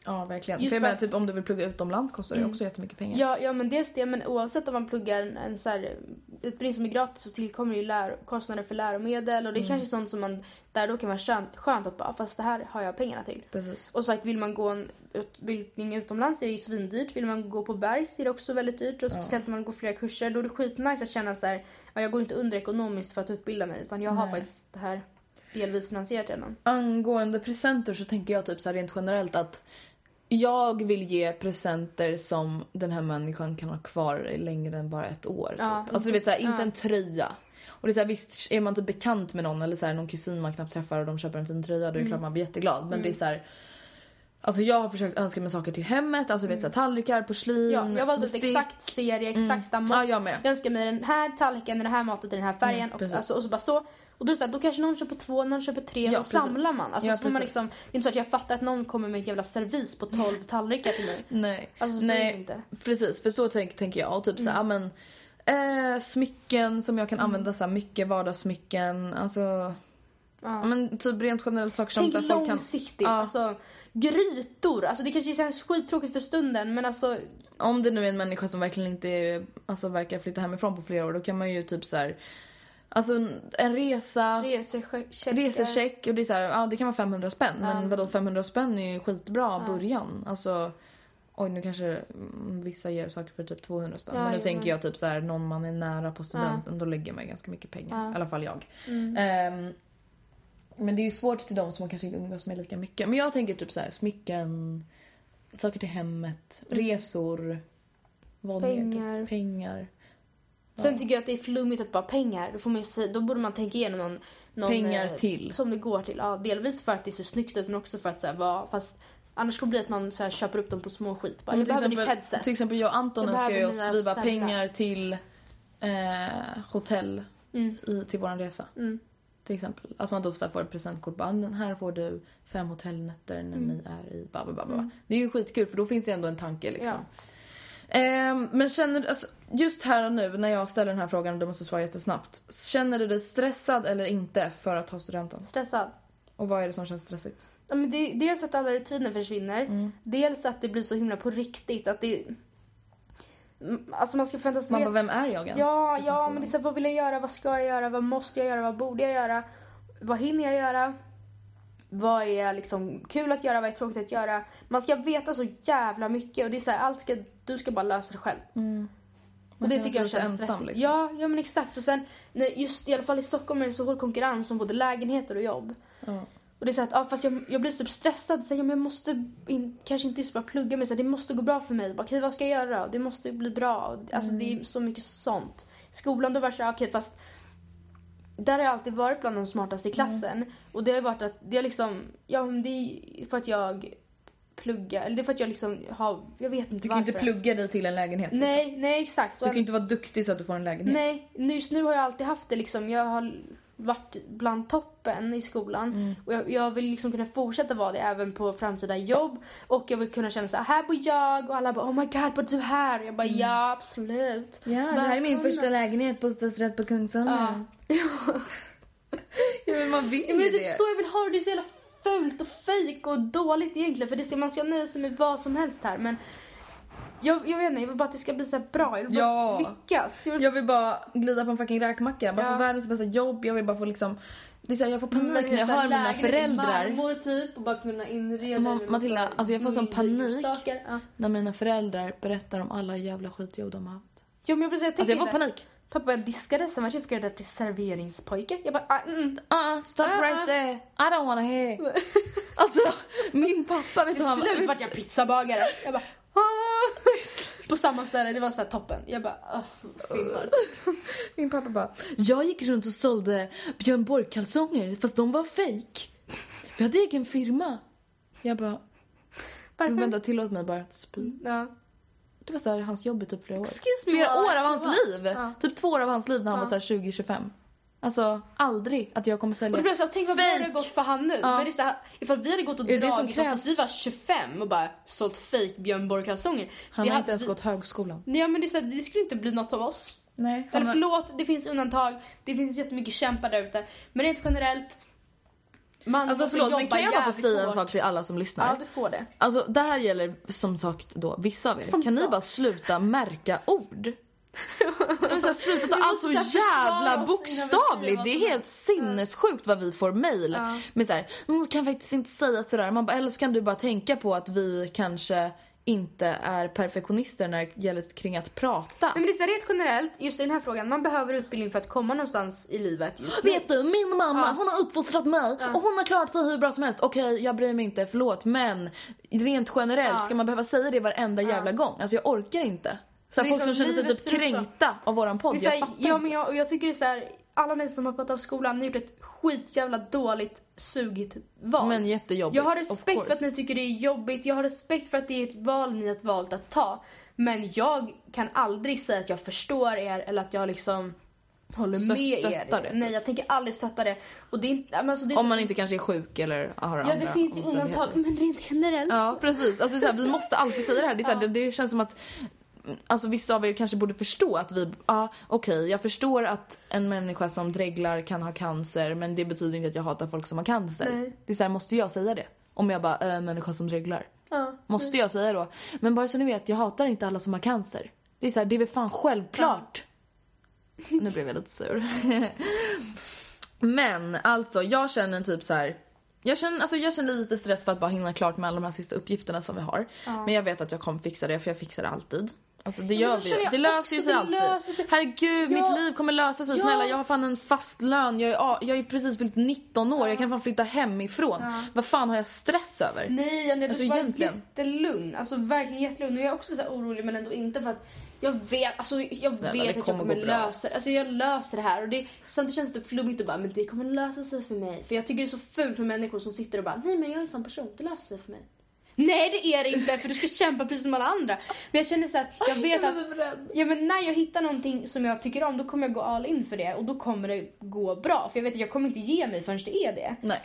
Ja verkligen. Just för jag menar, att- typ, om du vill plugga utomlands kostar det också jättemycket pengar. Ja, ja men dels det, men oavsett om man pluggar en, en så här, utbildning som är gratis så tillkommer ju lär, kostnader för läromedel och det är kanske sånt som man, där då kan vara skönt, skönt att bara, fast det här har jag pengarna till. Precis. Och sagt, vill man gå en utbildning utomlands är det ju svindyrt. Vill man gå på Bergs är det också väldigt dyrt. Och speciellt om man går flera kurser. Då är det skitnice att känna så här, ja, jag går inte under ekonomiskt för att utbilda mig. Utan jag har faktiskt det här delvis finansierat redan. Angående presenter så tänker jag typ så här rent generellt att jag vill ge presenter som den här människan kan ha kvar i längre än bara ett år. Typ. Ja, alltså du vet såhär, ja. inte en tröja. Och det är så här, visst är man typ bekant med någon eller så här, någon kusin man knappt träffar och de köper en fin tröja då är det klart man blir jätteglad. Men det är så här. Alltså jag har försökt önska mig saker till hemmet, alltså du vet så här, tallrikar, porslin, Ja, jag valde ett bestick. exakt serie, exakta mått. Ja, jag med. Jag önskar mig den här tallriken, den här maten i den här färgen. och, precis. alltså, och så bara så. Och då, så här, då kanske någon köper två, någon köper tre. Ja, precis. samlar man. Alltså, Ja, så får man liksom, det är inte så att jag fattar att någon kommer med ett jävla servis på 12 *laughs* tallrikar till mig. Nej. Alltså, så Nej, inte. precis för så tänk, tänker jag. Och typ så här, Mm. men eh, smycken som jag kan använda så här mycket vardagssmycken. Alltså ja. men typ rent generellt saker som Tänk här, folk kan långsiktigt. Ja. Alltså, grytor. Alltså, det kanske känns skittråkigt för stunden men alltså Om det nu är en människa som verkligen inte alltså, verkar flytta hemifrån på flera år då kan man ju typ så här. Alltså en- resa, resecheckar. resecheck och det är så här, ja det kan vara 500 spänn men vadå 500 spänn är ju skitbra början. Alltså Oj nu kanske mm, vissa ger saker för typ 200 spänn. Ja, men nu jo, tänker jag typ så här någon man är nära på studenten då lägger man ganska mycket pengar. Ja. Mm. I alla fall jag. Ehm, men det är ju svårt till de som man kanske inte umgås med lika mycket. Men jag tänker typ så här smycken, saker till hemmet, resor, vad mer? Pengar. Typ, pengar. Sen tycker jag att det är flummigt att bara pengar. Då, får man ju då borde man tänka igenom någon, någon Pengar eh, till. Som det går till. Ja, delvis för att det ser snyggt ut men också för att så här, vara, fast annars kommer det bli att man så här, köper upp dem på små skit. Bara, jag nytt exempel, headset. till exempel jag och Anton önskar ju oss vi bara pengar till eh, hotell Mm. i, till våran resa. Mm. Till exempel. Att man då så här får ett presentkort. Bara, "Den här får du fem hotellnätter när Mm. ni är i bla bla bla. bla. Det är ju skitkul för då finns det ändå en tanke liksom. Ja. Ehm, men känner du, alltså, just här och nu när jag ställer den här frågan och du måste svara jättesnabbt. Känner du dig stressad eller inte för att ta studenten? Stressad. Och vad är det som känns stressigt? Ja, men det, dels att alla rutiner försvinner. Mm. Dels att det blir så himla på riktigt. Att det... Alltså man ska förväntas Man veta- bara, vem är jag ens? Ja, ja, men det är så vad vill jag göra? Vad ska jag göra? Vad måste jag göra? Vad borde jag göra? Vad hinner jag göra? Vad är liksom kul att göra? Vad är tråkigt att göra? Man ska veta så jävla mycket och det är så här, allt ska, du ska bara lösa det själv. Man Och det tycker jag känns ensam, stressigt. liksom. Ja, ja men exakt. Och sen just i alla fall i Stockholm är det så hård konkurrens om både lägenheter och jobb. Ja. Och det är så att, ja, fast jag, jag blir typ stressad. Så här, ja, men jag måste in, kanske inte just bara plugga men så här, det måste gå bra för mig. Bara, Okej, vad ska jag göra? Det måste bli bra. Alltså det är så mycket sånt. Skolan då var det så här, okej fast där har jag alltid varit bland de smartaste i klassen. Och det har varit att det är liksom, ja det är för att jag pluggar, eller det är för att jag liksom har, jag vet inte Du kan varför inte plugga dig till en lägenhet. liksom. Nej, nej exakt. Du kan inte vara duktig så att du får en lägenhet. Nej, nu- just nu har jag alltid haft det liksom. Jag har varit bland toppen i skolan. Mm. Och jag, jag vill liksom kunna fortsätta vara det även på framtida jobb. Och jag vill kunna känna så här, här bor jag. Och alla bara, oh my god, bor du här? Och jag bara, ja absolut. Mm. Ja, det här är min Välkomna. första lägenhet, bostadsrätt på Kungsholmen. Ja. *laughs* Ja, men man vill Ja, men ju det är det. typ så jag vill ha det. Det är så jävla fult och fejk och dåligt egentligen. För det ska, man ska nöja sig med vad som helst här. Men jag, jag vet inte, jag vill bara att det ska bli så bra. Jag vill bara Ja. lyckas. Jag vill Jag vill bara glida på en fucking räkmacka. Bara Ja. få världens bästa jobb. Jag vill bara få liksom... Det är så här, jag får panik Men när jag här hör mina föräldrar. marmor typ och bara kunna inreda Ma- Matilda, alltså jag får sån panik. Ja. När mina föräldrar berättar om alla jävla skitjobb de har haft. Ja men jag precis, jag Alltså jag får det. panik. Pappa började diska det, sen var jag uppgraderad till serveringspojke. Jag bara, ah, mm. Uh, stop Ah, right there. I don't wanna hear. *laughs* alltså min pappa, vet du Till han slut vart jag pizzabagare. Jag bara. *laughs* På samma ställe, det var så toppen. Jag bara, oh, synd. *laughs* Min pappa bara, jag gick runt och sålde Björn Borg-kalsonger fast de var fake. Vi hade egen firma. Jag bara, men vänta tillåt mig bara att spy. Ja. Det var så här hans jobb i typ flera år. Excuse me, Flera what? år av hans liv! Ja. Typ två år av hans liv när han var så här 20-25. Alltså aldrig att jag kommer sälja Och det blev så här, tänk vad har fake. gått för han nu. Men det är så här, ifall vi hade gått och dragit oss tills vi var 25 och bara sålt fake Björn Borg-kalsonger. Han har hade- inte ens gått högskolan. Nej, Ja men det, är så här, det skulle inte bli något av oss. Nej. Eller förlåt, det finns undantag. Det finns jättemycket kämpar där ute. Men rent generellt. Man Alltså förlåt men kan jag bara få säga en sak till alla som lyssnar? Ja, du får det. Alltså det här gäller som sagt då vissa av er. Som kan ni sagt. bara sluta märka ord? Jag säga, *laughs* sluta ta allt så jävla bokstavligt. Det är helt sinnessjukt vad vi får mail Ja. med såhär, man kan faktiskt inte säga sådär. Man bara, eller så kan du bara tänka på att vi kanske inte är perfektionister när det gäller kring att prata. Nej, men det är rent generellt, just i den här frågan, man behöver utbildning för att komma någonstans i livet just nu. Vet du, min mamma Ja. hon har uppfostrat mig och hon har klarat sig hur bra som helst. Okej, jag bryr mig inte, förlåt. Men rent generellt, Ja. ska man behöva säga det varenda jävla gång? Alltså jag orkar inte. Så folk som känner sig typ ut så. kränkta av våran podd. Jag fattar ja, inte. men jag, jag tycker det är så här, alla ni som har hoppat av skolan, ni har gjort ett skitjävla dåligt, sugigt val. Men jättejobbigt. Jag har respekt för att ni tycker det är jobbigt, jag har respekt för att det är ett val ni har valt att ta. Men jag kan aldrig säga att jag förstår er eller att jag liksom håller Så med er. stöttar det, typ. Nej, jag tänker aldrig stötta det. Och det är inte, alltså det är Om man inte kanske är sjuk eller har Ja, andra det finns undantag, men rent generellt. Ja, precis. Alltså, så här, vi måste alltid säga det här. Det, är så här, det, det känns som att Alltså vissa av er kanske borde förstå att vi, ja okej jag förstår att en människa som dreglar kan ha cancer men det betyder inte att jag hatar folk som har cancer. Nej. Det är så här, måste jag säga det? Om jag bara, äh, människa som dreglar. Ja. Måste jag säga då? Men bara så ni vet, jag hatar inte alla som har cancer. Det är så här, det är väl fan självklart. Nu blev jag lite sur. *laughs* Men alltså, jag känner typ så här. Jag känner, alltså jag känner lite stress för att bara hinna klart med alla de här sista uppgifterna som vi har. Men jag vet att jag kommer fixa det för jag fixar det alltid. Alltså det gör vi ju. jag Det löser sig alltid. löser sig. Herregud, Ja. mitt liv kommer lösa sig. Ja. Snälla, jag har fan en fast lön. Jag är, jag är precis fyllt 19 år. Jag kan fan flytta hemifrån. Vad fan har jag stress över? Nej, Janne, du Alltså, egentligen. jättelugn. Alltså verkligen jättelugn. Och jag är också så orolig men ändå inte för att Jag vet, alltså, jag Snälla, vet att jag kommer lösa det. Alltså jag löser det här. Och det, samtidigt känns det flummigt att bara, men det kommer lösa sig för mig. För jag tycker det är så fult med människor som sitter och bara, nej men jag är en sån person, det löser sig för mig. Nej det är det inte för du ska kämpa precis som alla andra. Men jag känner så att jag vet att ja, men när jag hittar någonting som jag tycker om då kommer jag gå all in för det och då kommer det gå bra. För jag vet att jag kommer inte ge mig förrän det är det. Nej.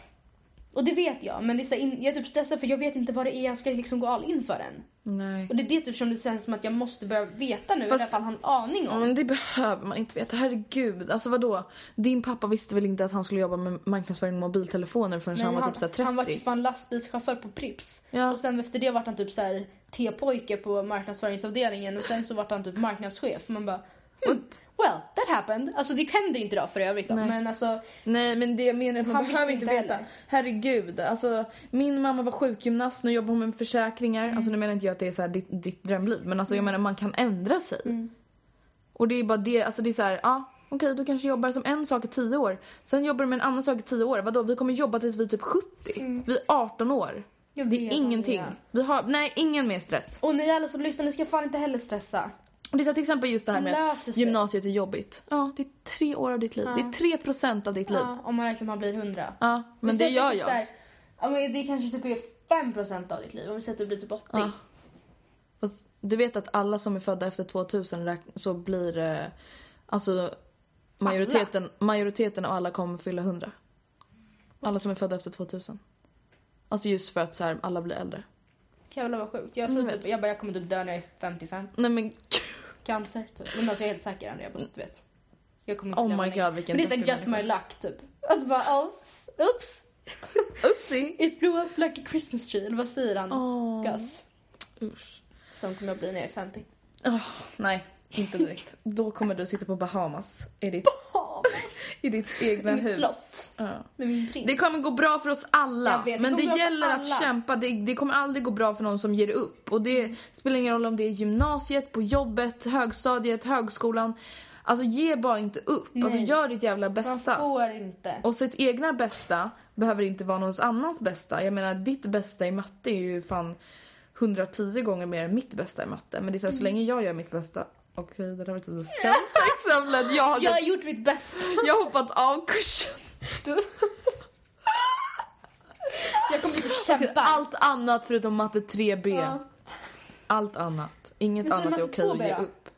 Och det vet jag men det är så in, jag är typ stressad för jag vet inte vad det är jag ska liksom gå all in för än. Nej. Och det är det typ som det känns som att jag måste börja veta nu, Fast- i alla fall ha en aning om. men det behöver man inte veta. Herregud. Alltså vadå? Din pappa visste väl inte att han skulle jobba med marknadsföring av mobiltelefoner förrän han var typ så här 30? han var ju fan lastbilschaufför på Prips. Ja. Och sen efter det vart han typ så här T-pojke på marknadsföringsavdelningen och sen så vart han typ marknadschef. Man bara, hmm, well, that happened. Alltså det händer inte idag för övrigt då. Nej. Men alltså, Nej men det jag menar man Han behöver inte veta. heller. Herregud. Alltså, min mamma var sjukgymnast, nu jobbar hon med försäkringar. Mm. Alltså nu menar inte jag att det är så här ditt, ditt drömliv. Men alltså jag menar man kan ändra sig. Mm. Och det är bara det, alltså det är så här, ja okej du kanske jobbar som en sak i tio år. Sen jobbar du med en annan sak i tio år. Vadå vi kommer jobba tills vi är typ 70. Vi är 18 år. Mm. Det är ingenting. Vi har, nej ingen mer stress. och ni alla som lyssnar, ni ska fan inte heller stressa. Det är så till exempel just det här med att gymnasiet är jobbigt. Ja, det är tre år av ditt liv. Det är tre procent av ditt liv. Ja, om man räknar man blir 100. Ja, men Vi det gör typ jag. här, ja, men det kanske typ är 5% av ditt liv. Om vi säger att du blir typ 80. Ja. Fast du vet att alla som är födda efter 2000 räkn- så blir eh, alltså majoriteten, majoriteten av alla kommer fylla 100. Alla som är födda efter 2000. Alltså just för att så här, alla blir äldre. Jävlar vad sjukt. Jag, tror vet. typ, jag bara, jag kommer typ dö när jag är 55. Nej men Cancer typ. Men alltså jag är helt säker Andrea, bara så att du vet. Jag kommer inte Oh my. God, vilken Men det är såhär just my luck typ. Att bara, oh, oops. oopsie. *laughs* It blew up like a Christmas tree. Eller vad säger han? Åh. Gus. Usch. Som kommer jag bli när jag är 50. Åh, nej, inte direkt. Då kommer du sitta på Bahamas i ditt, *laughs* i ditt egna Mitt hus. slott. Ja. Med min prins. Det kommer gå bra för oss alla. Jag vet, det men det bra för gäller att alla. kämpa. Det, det kommer aldrig gå bra för någon som ger upp. Och det spelar ingen roll om det är gymnasiet, på jobbet, högstadiet, högskolan. Alltså ge bara inte upp. Alltså Nej. gör ditt jävla Man bästa. får inte. Och sitt egna bästa behöver inte vara någons annans bästa. Jag menar ditt bästa i matte är ju fan 110 gånger mer än mitt bästa i matte. Men det är så, här, så länge jag gör mitt bästa. Okej, det där var typ det sämsta exemplet. Jag, hade, Jag har gjort mitt bästa. jag har hoppat av kursen. Du. jag kommer typ kämpa. Allt annat förutom matte 3B. Ja. Allt annat. Inget Men annat är okej att 2B ge upp.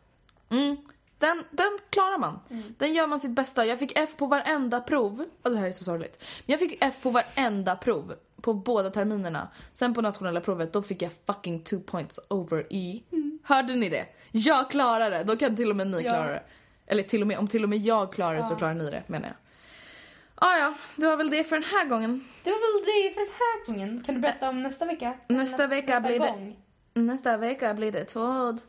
Mm. Den, den klarar man. Mm. Den gör man sitt bästa. Jag fick F på varenda prov. Alltså det här är så sorgligt. Men jag fick F på varenda prov. På båda terminerna. Sen på nationella provet då fick jag fucking two points over E. Hörde ni det? Jag klarar det. Då kan till och med ni. Ja. klara det. Eller till och med, om till och med jag klarar det så klarar ni det menar jag. Ah, ja, det var väl det för den här gången. Det var väl det för den här gången. Kan du berätta om nästa vecka? Nästa vecka blir det- gång. Nästa vecka blir det tvåd.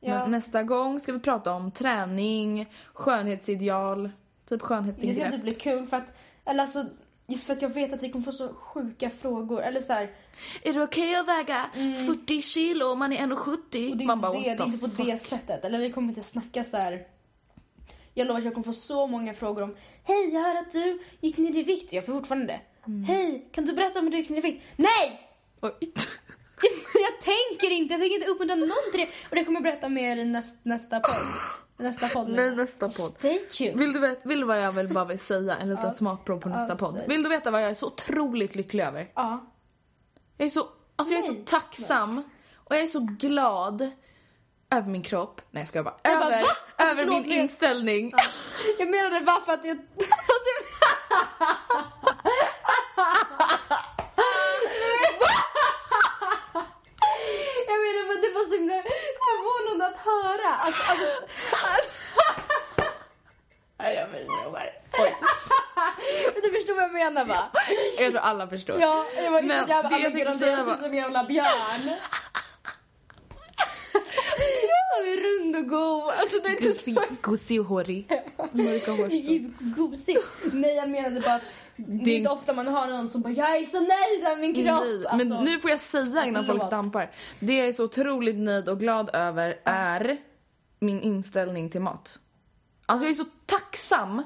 Ja. Nästa gång ska vi prata om träning, skönhetsideal, typ Det ska typ bli kul för att, eller alltså, just för att jag vet att vi kommer få så sjuka frågor. Eller så här, Är det okej att väga 40 kilo om man är 1,70? Mm. och det är Man bara, det, det är inte på fuck? det sättet. Eller vi kommer inte snacka så här. Jag lovar att jag kommer få så många frågor om Hej, jag hör att du gick ner i vikt. Jag får fortfarande det. Mm. Hej, kan du berätta om hur du gick ner i vikt? Nej! Oj. *laughs* jag tänker inte, jag tänker inte uppmuntra någon till det. Och det kommer jag berätta mer i näst, nästa podd. *sighs* Nästa podd. Nej, nästa podd. Stay tuned. Vill du, veta, vill du vad jag vill bara vill säga? En liten smakprov på nästa Ja, podd. Vill du veta vad jag är så otroligt lycklig över? Ja. Jag är så, alltså jag är så tacksam och jag är så glad över min kropp. Nej jag skojar bara. Jag bara, över va? Alltså, över förlåt, min men- inställning. Jag menade bara för att jag... *laughs* Alltså, jag *laughs* menar men det var så himla förvånande att höra. Alltså, alltså, Nej jag menar Oj. *laughs* du förstår vad jag menar va? Jag tror alla förstår. Ja, jag var Men inte jävla det jag tänkte säga var- som jävla björn. *laughs* Han är rund och god. Alltså det är inte så... Gosig, och hårig. *laughs* Mörka hårstrån. Gosig. Nej jag menade bara att det är inte ofta man hör någon som bara jag är så nöjd med min kropp. Nej, Alltså, Men nu får jag säga innan folk dampar. Det jag är så otroligt nöjd och glad över är min inställning till mat. Alltså jag är så tacksam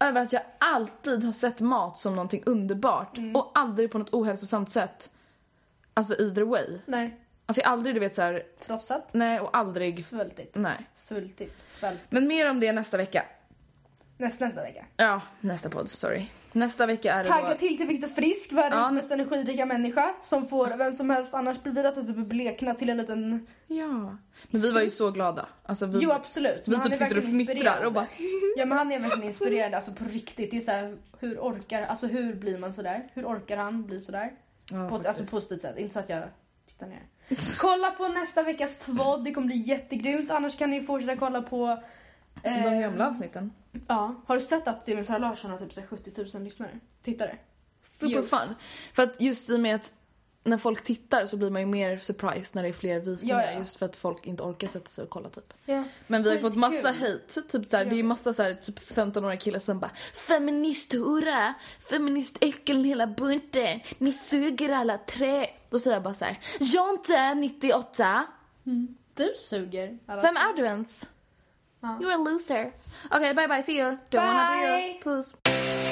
över att jag alltid har sett mat som någonting underbart Mm. och aldrig på något ohälsosamt sätt. Alltså either way. Nej. Alltså jag aldrig du vet så här, Frossat. nej och aldrig, Svultit. nej. Svultit. Svält. Men mer om det nästa vecka. Nästa, nästa vecka. Ja, nästa podd, sorry. Nästa vecka är det Tagga då... till till Viktor Frisk, världens Ja. mest energirika människa. Som får vem som helst annars bli att typ blekna till en liten... Ja. Men vi var ju så glada. Alltså vi, Jo absolut. vi typ är sitter och verkligen fnittrar och bara... *laughs* Ja men han är verkligen inspirerande, alltså på riktigt. Det är så här, hur orkar, alltså hur blir man sådär? Hur orkar han bli sådär? Ja, på ett alltså, positivt sätt, inte så att jag tittar ner. Kolla på nästa veckas tvådd, det kommer bli jättegrymt. Annars kan ni fortsätta kolla på... De gamla avsnitten. Ja. Har du sett att Simon Sara Larsson har typ så här 70 000 lyssnare? Tittare? Super Just. fun. För att just i och med att när folk tittar så blir man ju mer surprised när det är fler visningar. Ja, ja. Just för att folk inte orkar sätta sig och kolla typ. Ja. Men vi har fått massa hate. Typ så här, det är massa så här, typ 15-åriga killar som bara Feministhora! Feministäckeln hela bunten! Ni suger alla tre! Då säger jag bara så här, Jonte 98! Du suger. Alla. Vem är du ens? Ja. You're a loser. Okej, bye bye, see you. Don't wanna be Bye. you.